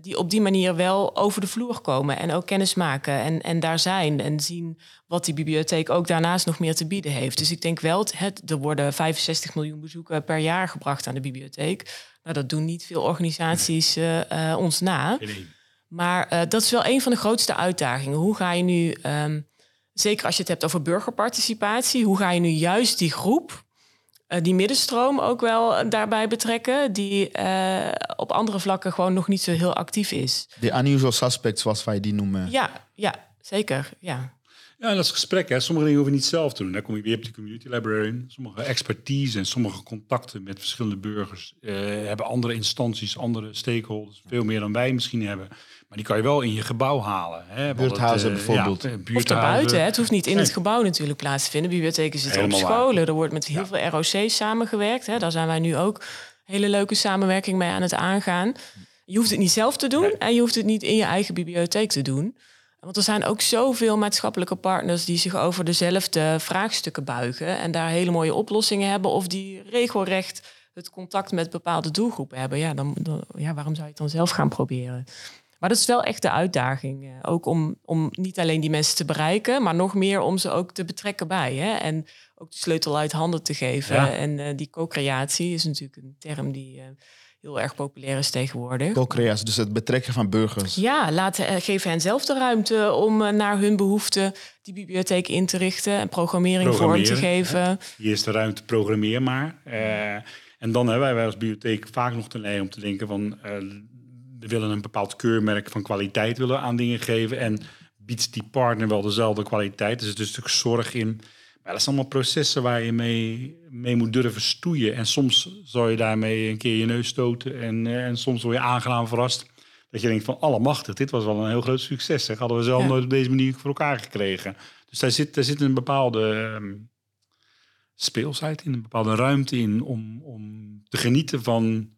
Die op die manier wel over de vloer komen en ook kennis maken en, en daar zijn en zien wat die bibliotheek ook daarnaast nog meer te bieden heeft. Dus ik denk wel, het, er worden 65 miljoen bezoeken per jaar gebracht aan de bibliotheek. Nou, dat doen niet veel organisaties uh, ons na. Maar uh, dat is wel een van de grootste uitdagingen. Hoe ga je nu, um, zeker als je het hebt over burgerparticipatie, hoe ga je nu juist die groep, die middenstroom ook wel daarbij betrekken, die op andere vlakken gewoon nog niet zo heel actief is? De unusual suspects, zoals wij die noemen. Ja, ja zeker. Ja. Ja, dat is gesprek. Hè. Sommige dingen hoeven niet zelf te doen. Dan kom je weer op de community library. Sommige expertise en sommige contacten met verschillende burgers uh, hebben andere instanties, andere stakeholders, veel meer dan wij misschien hebben. Maar die kan je wel in je gebouw halen. Hè. Buurthuizen uh, bijvoorbeeld. Ja, Of daarbuiten. Hè. Het hoeft niet in het gebouw natuurlijk plaats te vinden. Bibliotheken zitten Helemaal op scholen. Waar. Er wordt met heel ja. veel ROC's samengewerkt. Hè. Daar zijn wij nu ook hele leuke samenwerking mee aan het aangaan. Je hoeft het niet zelf te doen nee. en je hoeft het niet in je eigen bibliotheek te doen. Want er zijn ook zoveel maatschappelijke partners die zich over dezelfde vraagstukken buigen en daar hele mooie oplossingen hebben of die regelrecht het contact met bepaalde doelgroepen hebben. Ja, dan, dan ja, waarom zou je het dan zelf gaan proberen? Maar dat is wel echt de uitdaging. Eh, ook om, om niet alleen die mensen te bereiken, maar nog meer om ze ook te betrekken bij. Hè? En ook de sleutel uit handen te geven. Ja. En uh, die co-creatie is natuurlijk een term die uh, heel erg populair is tegenwoordig. Co-creatie, dus het betrekken van burgers. Ja, laten, uh, geven hen zelf de ruimte om uh, naar hun behoeften die bibliotheek in te richten en programmering vorm te geven. Hier is de ruimte, programmeer maar. Uh, en dan hebben wij als bibliotheek vaak nog te neiging om te denken van we willen een bepaald keurmerk van kwaliteit willen aan dingen geven. En biedt die partner wel dezelfde kwaliteit. Dus het is natuurlijk zorg in. Maar dat zijn allemaal processen waar je mee, mee moet durven stoeien. En soms zou je daarmee een keer je neus stoten. En, eh, en soms word je aangenaam verrast. Dat je denkt van allemachtig, dit was wel een heel groot succes. Zeg. Hadden we zelf nooit op deze manier voor elkaar gekregen. Dus daar zit, daar zit een bepaalde um, speelsheid in, een bepaalde ruimte in om, om te genieten van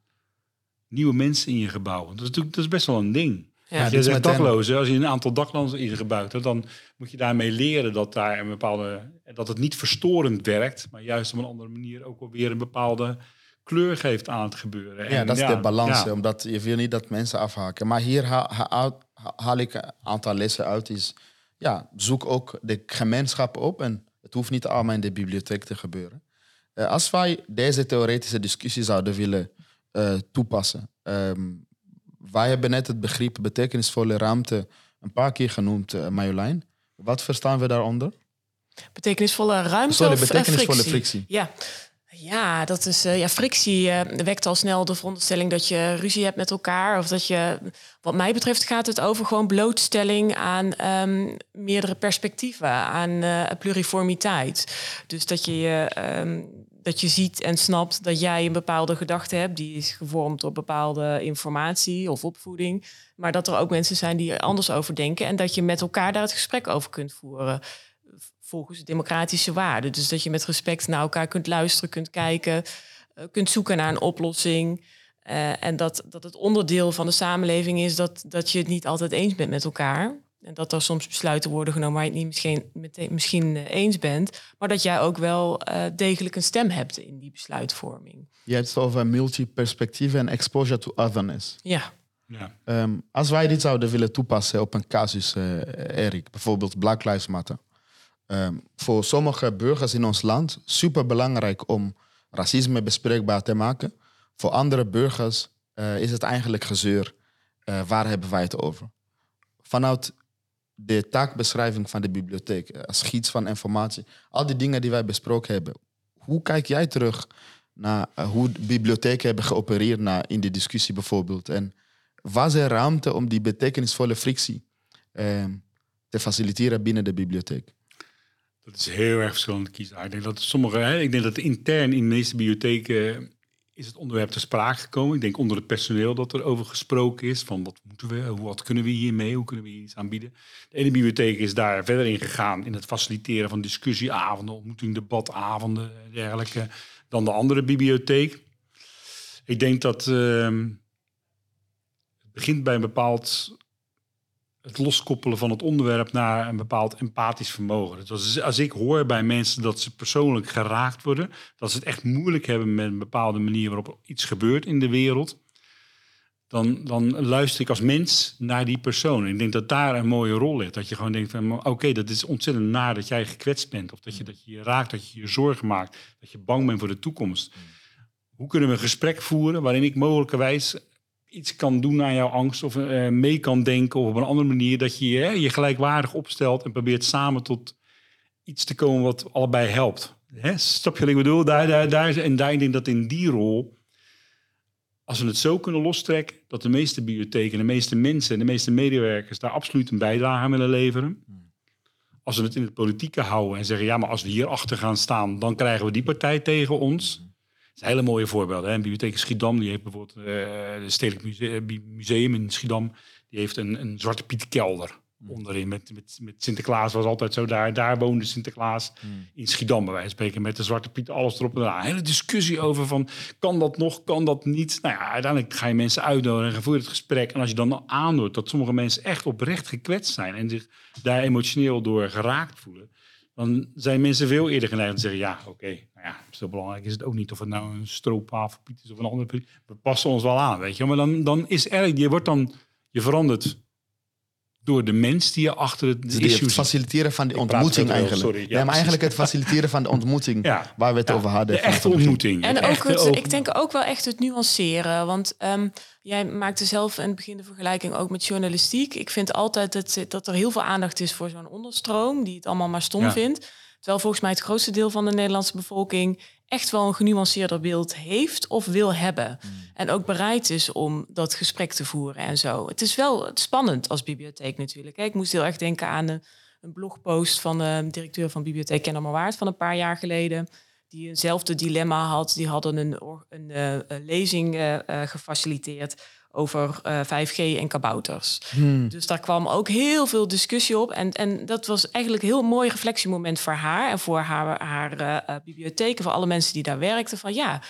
nieuwe mensen in je gebouw. Dat is natuurlijk dat is best wel een ding. Ja, je zegt daklozen, als je een aantal daklozen ingebouwd hebt, dan moet je daarmee leren dat daar een bepaalde dat het niet verstorend werkt, maar juist op een andere manier ook alweer een bepaalde kleur geeft aan het gebeuren. Ja, dat is de balans, omdat je wil niet dat mensen afhaken. Maar hier haal, haal ik een aantal lessen uit. Is, ja, zoek ook de gemeenschap op en het hoeft niet allemaal in de bibliotheek te gebeuren. Uh, als wij deze theoretische discussie zouden willen uh, toepassen. Um, wij hebben net het begrip betekenisvolle ruimte een paar keer genoemd, uh, Marjolein. Wat verstaan we daaronder? Betekenisvolle ruimte Sorry, of betekenisvolle frictie? frictie. Ja. Ja, dat is, uh, ja, frictie uh, wekt al snel de veronderstelling dat je ruzie hebt met elkaar. Of dat je, wat mij betreft, gaat het over gewoon blootstelling aan um, meerdere perspectieven, aan uh, pluriformiteit. Dus dat je um, dat je ziet en snapt dat jij een bepaalde gedachte hebt, die is gevormd door bepaalde informatie of opvoeding. Maar dat er ook mensen zijn die er anders over denken en dat je met elkaar daar het gesprek over kunt voeren. Volgens democratische waarden. Dus dat je met respect naar elkaar kunt luisteren, kunt kijken, kunt zoeken naar een oplossing. Uh, en dat, dat het onderdeel van de samenleving is dat, dat je het niet altijd eens bent met elkaar. En dat er soms besluiten worden genomen waar je het niet misschien, meteen, misschien eh, eens bent. Maar dat jij ook wel uh, degelijk een stem hebt in die besluitvorming. Je hebt het over multiperspectief en exposure to otherness. Ja. ja. Um, als wij dit zouden willen toepassen op een casus, uh, Erik, bijvoorbeeld Black Lives Matter. Um, voor sommige burgers in ons land super belangrijk om racisme bespreekbaar te maken. Voor andere burgers uh, is het eigenlijk gezeur. waar hebben wij het over? Vanuit de taakbeschrijving van de bibliotheek, eh, als gids van informatie, al die dingen die wij besproken hebben. Hoe kijk jij terug naar hoe bibliotheken hebben geopereerd in die discussie bijvoorbeeld? En was er ruimte om die betekenisvolle frictie eh, te faciliteren binnen de bibliotheek? Dat is heel erg verschillend kiezen. Ik denk dat sommige, hè, ik denk dat intern in de meeste bibliotheken is het onderwerp ter sprake gekomen. Ik denk onder het personeel dat er over gesproken is. Van wat moeten we, wat kunnen we hiermee, hoe kunnen we iets aanbieden. De ene bibliotheek is daar verder in gegaan in het faciliteren van discussieavonden, ontmoeting, debatavonden en dergelijke. Dan de andere bibliotheek. Ik denk dat uh, het begint bij een bepaald het loskoppelen van het onderwerp naar een bepaald empathisch vermogen. Dus als ik hoor bij mensen dat ze persoonlijk geraakt worden, dat ze het echt moeilijk hebben met een bepaalde manier waarop iets gebeurt in de wereld, dan, dan luister ik als mens naar die persoon. Ik denk dat daar een mooie rol ligt. Dat je gewoon denkt van oké, okay, dat is ontzettend naar dat jij gekwetst bent. Of dat je, dat je je raakt, dat je je zorgen maakt, dat je bang bent voor de toekomst. Hoe kunnen we een gesprek voeren waarin ik mogelijkerwijs iets kan doen aan jouw angst of uh, mee kan denken of op een andere manier dat je je, je gelijkwaardig opstelt en probeert samen tot iets te komen wat allebei helpt. Hè? Stap je wat ik bedoel? Daar, daar, daar, en daar denk ik dat in die rol, als we het zo kunnen lostrekken, dat de meeste bibliotheken, de meeste mensen en de meeste medewerkers daar absoluut een bijdrage aan willen leveren. Als we het in het politieke houden en zeggen, ja, maar als we hier achter gaan staan, dan krijgen we die partij tegen ons zijn hele mooie voorbeelden. Hè. Bibliotheek Schiedam, die heeft bijvoorbeeld uh, het Stedelijk museum, eh, museum, in Schiedam, die heeft een, een Zwarte Piet kelder mm. onderin. Met, met, met Sinterklaas was altijd zo daar. Daar woonde Sinterklaas mm. in Schiedam, bij wijze van spreken. Met de Zwarte Piet, alles erop en eraan. Een hele discussie over van, kan dat nog, kan dat niet? Nou ja, uiteindelijk ga je mensen uitnodigen en voer het gesprek. En als je dan aandoet dat sommige mensen echt oprecht gekwetst zijn... en zich daar emotioneel door geraakt voelen dan zijn mensen veel eerder geneigd om te zeggen: ja, oké, ja, zo belangrijk is het ook niet of het nou een stroopwafelpiet is of een andere piet. We passen ons wel aan, weet je. Maar dan, dan is eigenlijk, je wordt dan, je verandert door de mens die je achter het Dus issue het zit. faciliteren van praat ontmoeting eigenlijk. sorry. Ja, nee, maar precies. eigenlijk het faciliteren van de ontmoeting Ja. waar we het Ja, over hadden. De echte ontmoeting. En ook echte het, over- ik denk ook wel echt het nuanceren. Want ehm, jij maakte zelf in het begin de vergelijking ook met journalistiek. Ik vind altijd dat, dat er heel veel aandacht is voor zo'n onderstroom, die het allemaal maar stom Ja. vindt. Terwijl volgens mij het grootste deel van de Nederlandse bevolking echt wel een genuanceerder beeld heeft of wil hebben. En ook bereid is om dat gesprek te voeren en zo. Het is wel spannend als bibliotheek natuurlijk. Ik moest heel erg denken aan een, blogpost van de directeur van Bibliotheek Kennemer Waard van een paar jaar geleden die eenzelfde dilemma had. Die hadden een, een eh, eh, lezing eh, gefaciliteerd over eh, 5G en kabouters. Dus daar kwam ook heel veel discussie op. En, en dat was eigenlijk een heel mooi reflectiemoment voor haar en voor haar, haar eh, eh, bibliotheek en voor alle mensen die daar werkten. Van ja,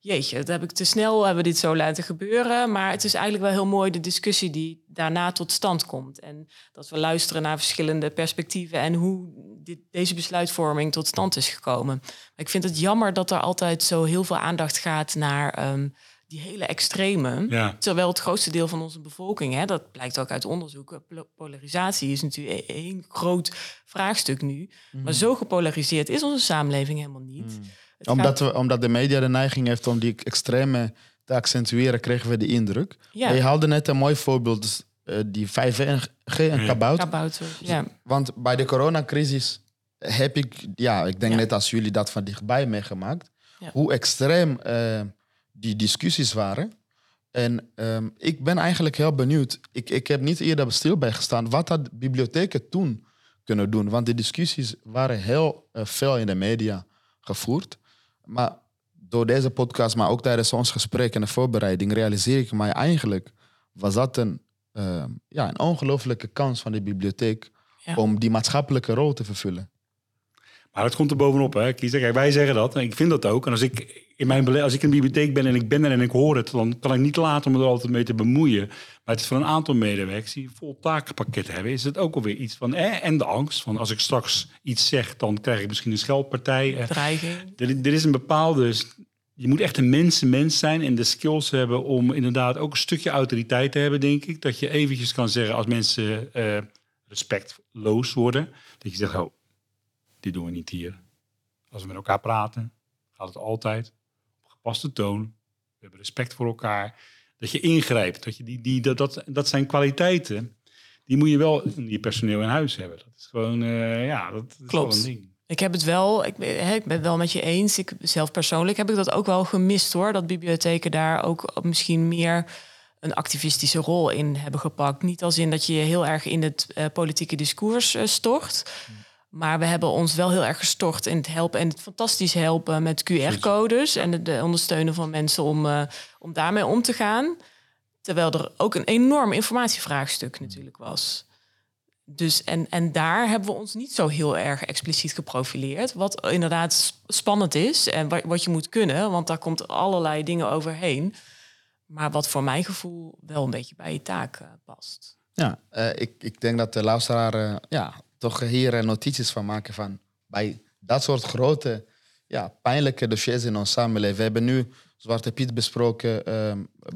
jeetje, dat heb ik te snel hebben we dit zo laten gebeuren. Maar het is eigenlijk wel heel mooi de discussie die daarna tot stand komt. En dat we luisteren naar verschillende perspectieven en hoe dit, deze besluitvorming tot stand is gekomen. Maar ik vind het jammer dat er altijd zo heel veel aandacht gaat naar ehm, die hele extreme. Ja. Terwijl het grootste deel van onze bevolking, hè, dat blijkt ook uit onderzoeken, pol- polarisatie is natuurlijk e- één groot vraagstuk nu. Maar zo gepolariseerd is onze samenleving helemaal niet. Het Omdat, gaat- we, omdat de media de neiging heeft om die extreme te accentueren, kregen we de indruk. Ja. Je haalde net een mooi voorbeeld, dus, eh, die 5G en kabouter. kabouter, ja. Want bij de coronacrisis heb ik, ja, ik denk Ja. net als jullie dat van dichtbij meegemaakt, Ja. hoe extreem eh, die discussies waren. En ehm, ik ben eigenlijk heel benieuwd. Ik, ik heb niet eerder stil bij gestaan. Wat had bibliotheken toen kunnen doen? Want de discussies waren heel eh, veel in de media gevoerd. Maar door deze podcast, maar ook tijdens ons gesprek en de voorbereiding, realiseer ik mij eigenlijk, was dat een, eh, ja, een ongelofelijke kans van de bibliotheek Ja. om die maatschappelijke rol te vervullen. Het komt er bovenop, hè. Kiezer. Kijk, wij zeggen dat en ik vind dat ook. En als ik in mijn als ik in de bibliotheek ben en ik ben er en ik hoor het, dan kan ik niet laten om me er altijd mee te bemoeien. Maar het is voor een aantal medewerkers die een vol takenpakket hebben, is het ook alweer iets van. Eh, en de angst van als ik straks iets zeg, dan krijg ik misschien een scheldpartij. Eh, dreiging. er, er is een bepaalde. Je moet echt een mensenmens zijn en de skills hebben om inderdaad ook een stukje autoriteit te hebben, denk ik. Dat je eventjes kan zeggen als mensen eh, respectloos worden, dat je zegt, oh, dit doen we niet hier. Als we met elkaar praten, gaat het altijd op gepaste toon. We hebben respect voor elkaar. Dat je ingrijpt. Dat, je die, die, dat, dat, dat zijn kwaliteiten. Die moet je wel in je personeel in huis hebben. Dat is gewoon, eh, ja, dat is Klopt. wel een ding. Ik heb het wel, ik ik ben het wel met je eens. Ik zelf persoonlijk heb ik dat ook wel gemist hoor. Dat bibliotheken daar ook misschien meer een activistische rol in hebben gepakt. Niet als in dat je je heel erg in het eh, politieke discours eh, stort. Maar we hebben ons wel heel erg gestort in het helpen en het fantastisch helpen met QR-codes en het ondersteunen van mensen om, eh, om daarmee om te gaan. Terwijl er ook een enorm informatievraagstuk natuurlijk was. Dus en, en daar hebben we ons niet zo heel erg expliciet geprofileerd. Wat inderdaad sp- spannend is en wat, wat je moet kunnen, want daar komt allerlei dingen overheen. Maar wat voor mijn gevoel wel een beetje bij je taak eh, past. Ja, eh, ik, ik denk dat de luisteraar ja, toch hier eh, notities van maken van bij dat soort grote, ja, pijnlijke dossiers in onze samenleving. We hebben nu Zwarte Piet besproken, eh,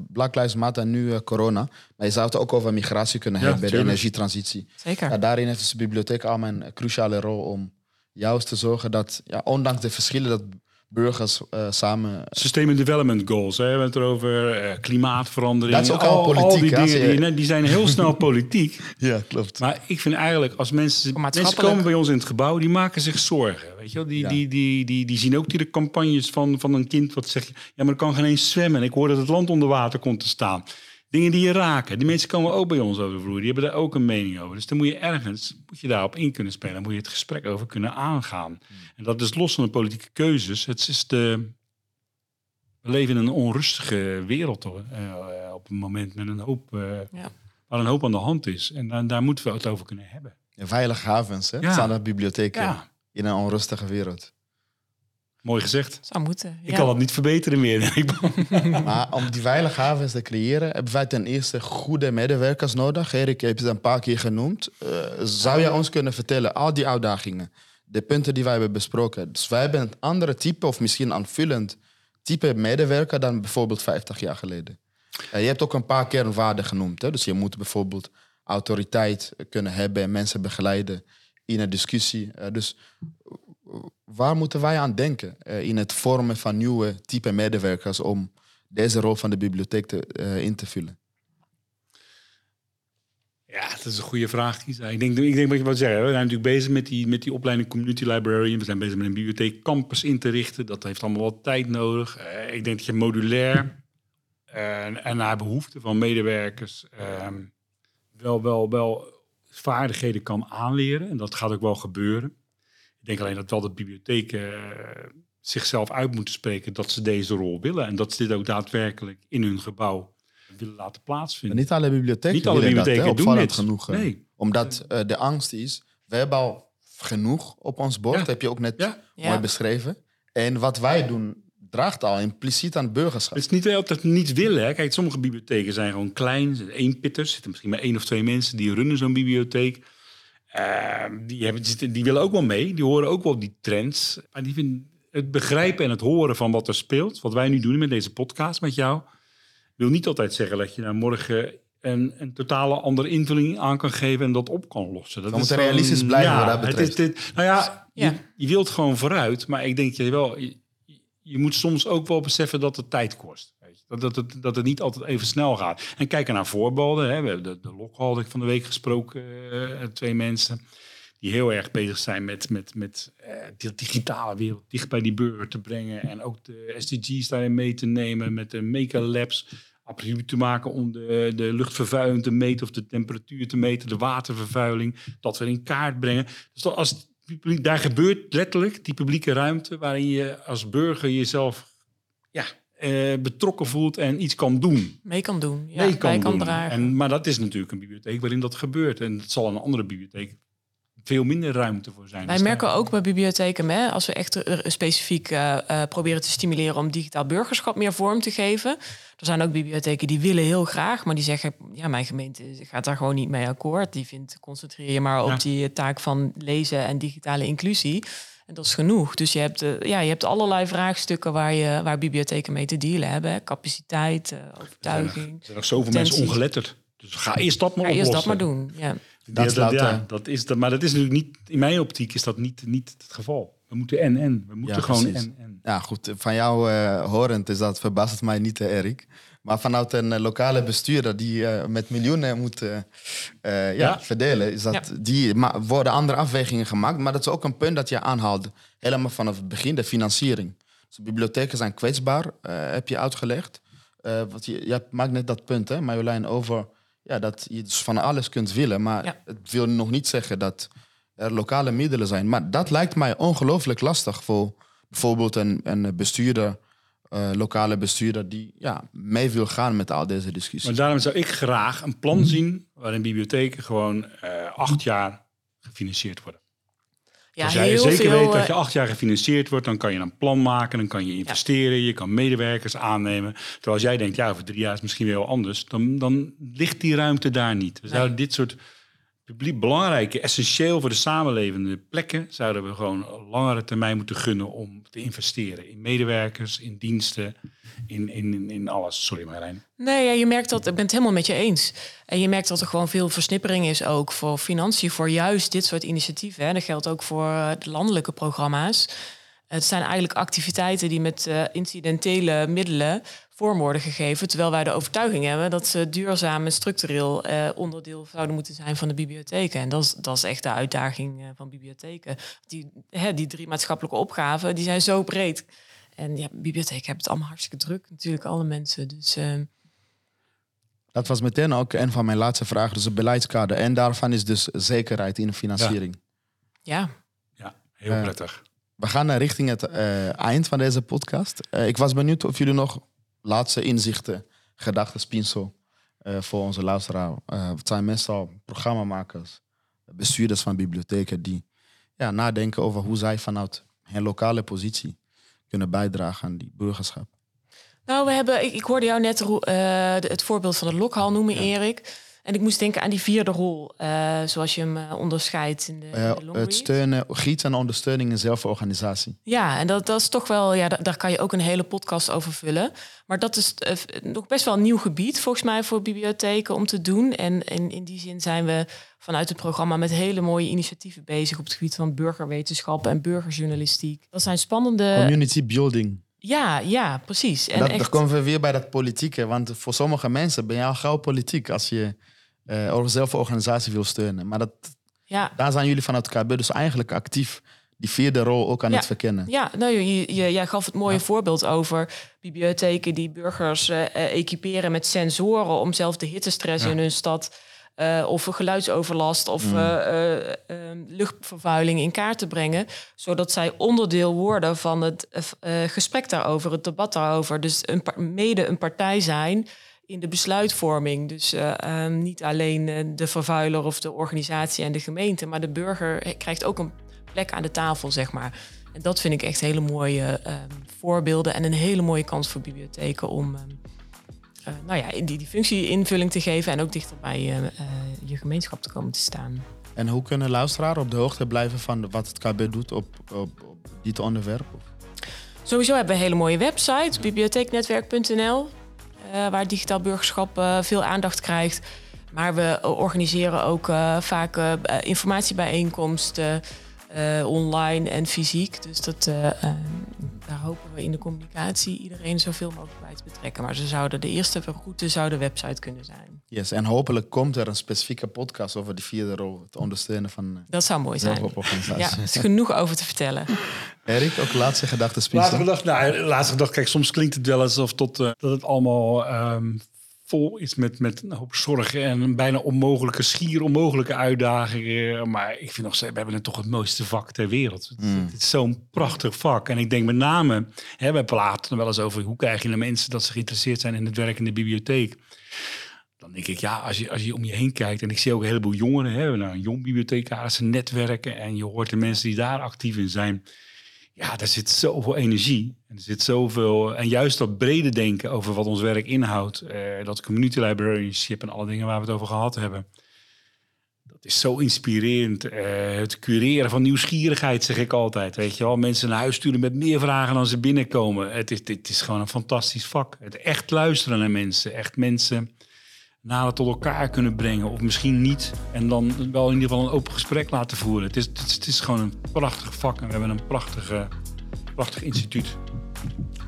Black Lives Matter en nu eh, corona. Maar je zou het ook over migratie kunnen Ja, hebben, de tuurlijk. energietransitie. Zeker. Ja, daarin heeft dus de bibliotheek allemaal een cruciale rol om juist te zorgen dat, ja, ondanks de verschillen, dat burgers eh, samen Sustainable Development Goals, hè, we hebben het erover eh, klimaatverandering. Dat is ook al politiek, die dingen je- die, die zijn heel snel politiek. Ja, klopt. Maar ik vind eigenlijk, als mensen, mensen komen bij ons in het gebouw, die maken zich zorgen. Weet je wel? Die, Ja. die, die, die, die zien ook die de campagnes van, van een kind wat zegt, ja, maar ik kan geen eens zwemmen. Ik hoor dat het land onder water komt te staan. Dingen die je raken. Die mensen komen ook bij ons over de vloer. Die hebben daar ook een mening over. Dus dan moet je ergens, moet je daarop in kunnen spelen. Dan moet je het gesprek over kunnen aangaan. En dat is los van de politieke keuzes. Het is de, we leven in een onrustige wereld toch? eh, eh, op een moment met een hoop, eh, Ja. waar een hoop aan de hand is. En daar, daar moeten we het over kunnen hebben. Veilige havens, hè? Ja. staan er bibliotheken Ja, in een onrustige wereld. Mooi gezegd. Zou moeten. Ik kan dat niet verbeteren meer. Ik ben- Maar om die veilige havens te creëren, hebben wij ten eerste goede medewerkers nodig. Erik heeft het een paar keer genoemd. Eh, zou jij ons kunnen vertellen, al die uitdagingen, de punten die wij hebben besproken. Dus wij hebben een andere type, of misschien aanvullend type medewerker dan bijvoorbeeld 50 jaar geleden. Eh, je hebt ook een paar kernwaarden genoemd. Hè? Dus je moet bijvoorbeeld autoriteit kunnen hebben en mensen begeleiden in een discussie. Eh, dus waar moeten wij aan denken in het vormen van nieuwe type medewerkers om deze rol van de bibliotheek te, in te vullen? Ja, dat is een goede vraag, Kisa. Ik denk, ik denk wat je wat zeggen. We zijn natuurlijk bezig met die, met die opleiding Community Librarian. We zijn bezig met een bibliotheek campus in te richten. Dat heeft allemaal wat tijd nodig. Uh, ik denk dat je modulair uh, en naar behoefte van medewerkers uh, wel, wel, wel vaardigheden kan aanleren. En dat gaat ook wel gebeuren. Ik denk alleen dat wel de bibliotheken eh, zichzelf uit moeten spreken dat ze deze rol willen. En dat ze dit ook daadwerkelijk in hun gebouw willen laten plaatsvinden. niet alle bibliotheken, niet alle bibliotheken dat, doen dit. genoeg. Nee. Omdat uh, de angst is, we hebben al genoeg op ons bord, ja. heb je ook net ja. mooi beschreven. En wat wij doen, draagt al impliciet aan het burgerschap. Het is niet dat het niet willen. Hè. Kijk, sommige bibliotheken zijn gewoon klein, één pitters. Er zitten misschien maar één of twee mensen die runnen zo'n bibliotheek. Uh, die, hebben, die willen ook wel mee, die horen ook wel die trends. Maar die vinden het begrijpen en het horen van wat er speelt, wat wij nu doen met deze podcast met jou, wil niet altijd zeggen dat je nou morgen een, een totale andere invulling aan kan geven en dat op kan lossen. Dat is realistisch blijven ja, wat dat betreft. Het is dit, nou ja, ja. Je, je, wilt gewoon vooruit, maar ik denk je wel... Je, je, moet soms ook wel beseffen dat het tijd kost. Dat, dat, dat het niet altijd even snel gaat. En kijken naar voorbeelden. Hè. We hebben de, de van de week gesproken, uh, twee mensen die heel erg bezig zijn met, met, met uh, de digitale wereld dicht bij die burger te brengen. En ook de SDG's daarin mee te nemen met de Maker Labs apparatuur te maken om de, de luchtvervuiling te meten of de temperatuur te meten, de watervervuiling, dat we in kaart brengen. Dus als daar gebeurt letterlijk die publieke ruimte waarin je als burger jezelf ja, eh, betrokken voelt en iets kan doen. Mee kan doen, ja, mee kan, kan dragen. En, maar dat is natuurlijk een bibliotheek waarin dat gebeurt. En het zal een andere bibliotheek veel minder ruimte voor zijn. Wij merken ook bij bibliotheken, hè, als we echt specifiek uh, uh, proberen te stimuleren om digitaal burgerschap meer vorm te geven. Er zijn ook bibliotheken die willen heel graag, maar die zeggen, ja, mijn gemeente gaat daar gewoon niet mee akkoord. Die vindt, concentreer je maar op die taak van lezen en digitale inclusie. En dat is genoeg. Dus je hebt, uh, ja, je hebt allerlei vraagstukken waar, je, waar bibliotheken mee te dealen hebben. Capaciteit, overtuiging. Er zijn nog zoveel mensen ongeletterd. Dus ga eerst dat maar ga eerst dat maar doen, ja. Dat, dat, ja, dat is dat, maar dat is natuurlijk niet, in mijn optiek is dat niet, niet het geval. We moeten en en. We moeten gewoon en en. Ja, goed. Van jou uh, horend is dat verbaast mij niet, Erik. Maar vanuit een uh, lokale bestuurder die met miljoenen moet ja, ja, verdelen, is dat die maar, worden andere afwegingen gemaakt. Maar dat is ook een punt dat je aanhaalde, helemaal vanaf het begin, de financiering. Dus bibliotheken zijn kwetsbaar, heb je uitgelegd. wat je, je maakt net dat punt, hè, Marjolein, over ja, dat je dus van alles kunt willen. Maar het wil nog niet zeggen dat er lokale middelen zijn. Maar dat lijkt mij ongelooflijk lastig voor bijvoorbeeld een, een bestuurder, uh, lokale bestuurder, die ja, mee wil gaan met al deze discussies. Maar daarom zou ik graag een plan zien waarin bibliotheken gewoon uh, acht jaar gefinancierd worden. Ja, Als jij zeker weet dat je eh, acht jaar gefinancierd wordt, dan kan je een plan maken, dan kan je investeren, je kan medewerkers aannemen. Terwijl als jij denkt, ja, over drie jaar is misschien wel anders, dan, dan ligt die ruimte daar niet. We zouden dit soort publiek belangrijke, essentieel voor de samenlevende plekken, zouden we gewoon langere termijn moeten gunnen om te investeren in medewerkers, in diensten, in, in, in alles. Sorry Marijn. Nee, ja, je merkt dat, ik ben het helemaal met je eens. En je merkt dat er gewoon veel versnippering is ook voor financiën, voor juist dit soort initiatieven. Hè. Dat geldt ook voor eh, de landelijke programma's. Het zijn eigenlijk activiteiten die met uh, incidentele middelen vorm worden gegeven. Terwijl wij de overtuiging hebben dat ze duurzaam en structureel uh, onderdeel zouden moeten zijn van de bibliotheken. En dat is, dat is echt de uitdaging uh, van bibliotheken. Die, hè, die drie maatschappelijke opgaven die zijn zo breed. En ja, bibliotheken hebben het allemaal hartstikke druk, natuurlijk, alle mensen. Dus. Uh, dat was meteen ook een van mijn laatste vragen, dus het beleidskader. En daarvan is dus zekerheid in de financiering. Ja. Ja, heel prettig. We gaan naar richting het eind van deze podcast. ik was benieuwd of jullie nog laatste inzichten, gedachten, spinsel uh, voor onze luisteraar. Uh, het zijn meestal programmamakers, bestuurders van bibliotheken die ja, nadenken over hoe zij vanuit hun lokale positie kunnen bijdragen aan die burgerschap. Nou, we hebben, ik, ik hoorde jou net uh, het voorbeeld van de lokhal noemen, Erik. En ik moest denken aan die vierde rol, uh, zoals je hem uh, onderscheidt in de, uh, de Het steunen, gieten en ondersteuning in zelforganisatie. Ja, en dat, dat is toch wel, ja, daar, daar kan je ook een hele podcast over vullen. Maar dat is nog best wel een nieuw gebied volgens mij voor bibliotheken om te doen. En, en in die zin zijn we vanuit het programma met hele mooie initiatieven bezig op het gebied van burgerwetenschappen en burgerjournalistiek. Dat zijn spannende. Community building. Ja, ja, precies. En dat, echt... Dan komen we weer bij dat politieke. Want voor sommige mensen ben je al gauw politiek als je uh, zelf een organisatie wil steunen. Maar dat, ja. daar zijn jullie vanuit KB dus eigenlijk actief die vierde rol ook aan het verkennen. Ja, nou, je, je, jij gaf het mooie voorbeeld over bibliotheken die burgers uh, equiperen met sensoren om zelf de hittestress in hun stad uh, of geluidsoverlast of mm. uh, luchtvervuiling in kaart te brengen, zodat zij onderdeel worden van het gesprek daarover, het debat daarover. Dus een, mede een partij zijn in de besluitvorming. Dus um, niet alleen de vervuiler of de organisatie en de gemeente, maar de burger krijgt ook een plek aan de tafel, zeg maar. En dat vind ik echt hele mooie um, voorbeelden en een hele mooie kans voor bibliotheken om um, uh, nou ja, die, die functie invulling te geven en ook dichter bij uh, je gemeenschap te komen te staan. En hoe kunnen luisteraars op de hoogte blijven van wat het KB doet op, op, op dit onderwerp? Sowieso hebben we een hele mooie website, bibliotheeknetwerk.nl, waar digitaal burgerschap veel aandacht krijgt. Maar we organiseren ook vaak informatiebijeenkomsten. Online en fysiek. Dus dat, daar hopen we in de communicatie iedereen zoveel mogelijk bij te betrekken. Maar ze zouden de eerste route zou de website kunnen zijn. Yes, en hopelijk komt er een specifieke podcast over die vierde rol, het ondersteunen van. Dat zou mooi zijn. Ja, er is genoeg over te vertellen. Erik, ook laatste gedachte. Laatste gedachte, nou, laatste gedachte. Kijk, soms klinkt het wel alsof tot, dat het allemaal um, vol is met, met een hoop zorgen en een bijna onmogelijke, schier onmogelijke uitdagingen. Maar ik vind nog steeds, we hebben het toch het mooiste vak ter wereld. Mm. Het is zo'n prachtig vak. En ik denk met name, hè, we praten wel eens over hoe krijg je de mensen dat ze geïnteresseerd zijn in het werk in de bibliotheek. Dan denk ik, ja, als je, als je om je heen kijkt, en ik zie ook een heleboel jongeren, hè, nou, jong bibliothecaris, netwerken, en je hoort de mensen die daar actief in zijn ja, daar zit zoveel energie. En er zit zoveel. En juist dat brede denken over wat ons werk inhoudt. Uh, dat community librarianship en alle dingen waar we het over gehad hebben. Dat is zo inspirerend. Uh, het cureren van nieuwsgierigheid, zeg ik altijd. Weet je wel, mensen naar huis sturen met meer vragen dan ze binnenkomen. Het is, dit is gewoon een fantastisch vak. Het echt luisteren naar mensen. Echt mensen nader tot elkaar kunnen brengen. Of misschien niet. En dan wel in ieder geval een open gesprek laten voeren. Het is, het is, het is gewoon een prachtig vak. En we hebben een prachtige, prachtig instituut.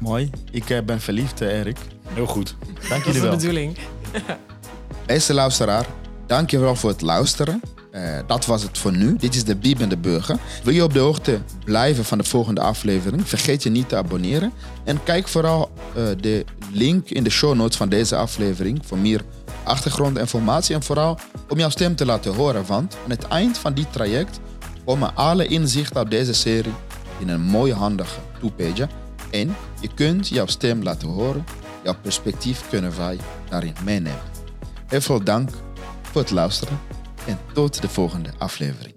Mooi. Ik uh, ben verliefd, uh, Erik. Heel goed. Dank jullie wel. Dat is de bedoeling. Beste luisteraar, dank je wel voor het luisteren. Uh, dat was het voor nu. Dit is de Biebende Burger. Wil je op de hoogte blijven van de volgende aflevering? Vergeet je niet te abonneren. En kijk vooral uh, de link in de show notes van deze aflevering voor meer achtergrondinformatie en vooral om jouw stem te laten horen. Want aan het eind van dit traject komen alle inzichten op deze serie in een mooie handige two-page. En je kunt jouw stem laten horen. Jouw perspectief kunnen wij daarin meenemen. Heel veel dank voor het luisteren en tot de volgende aflevering.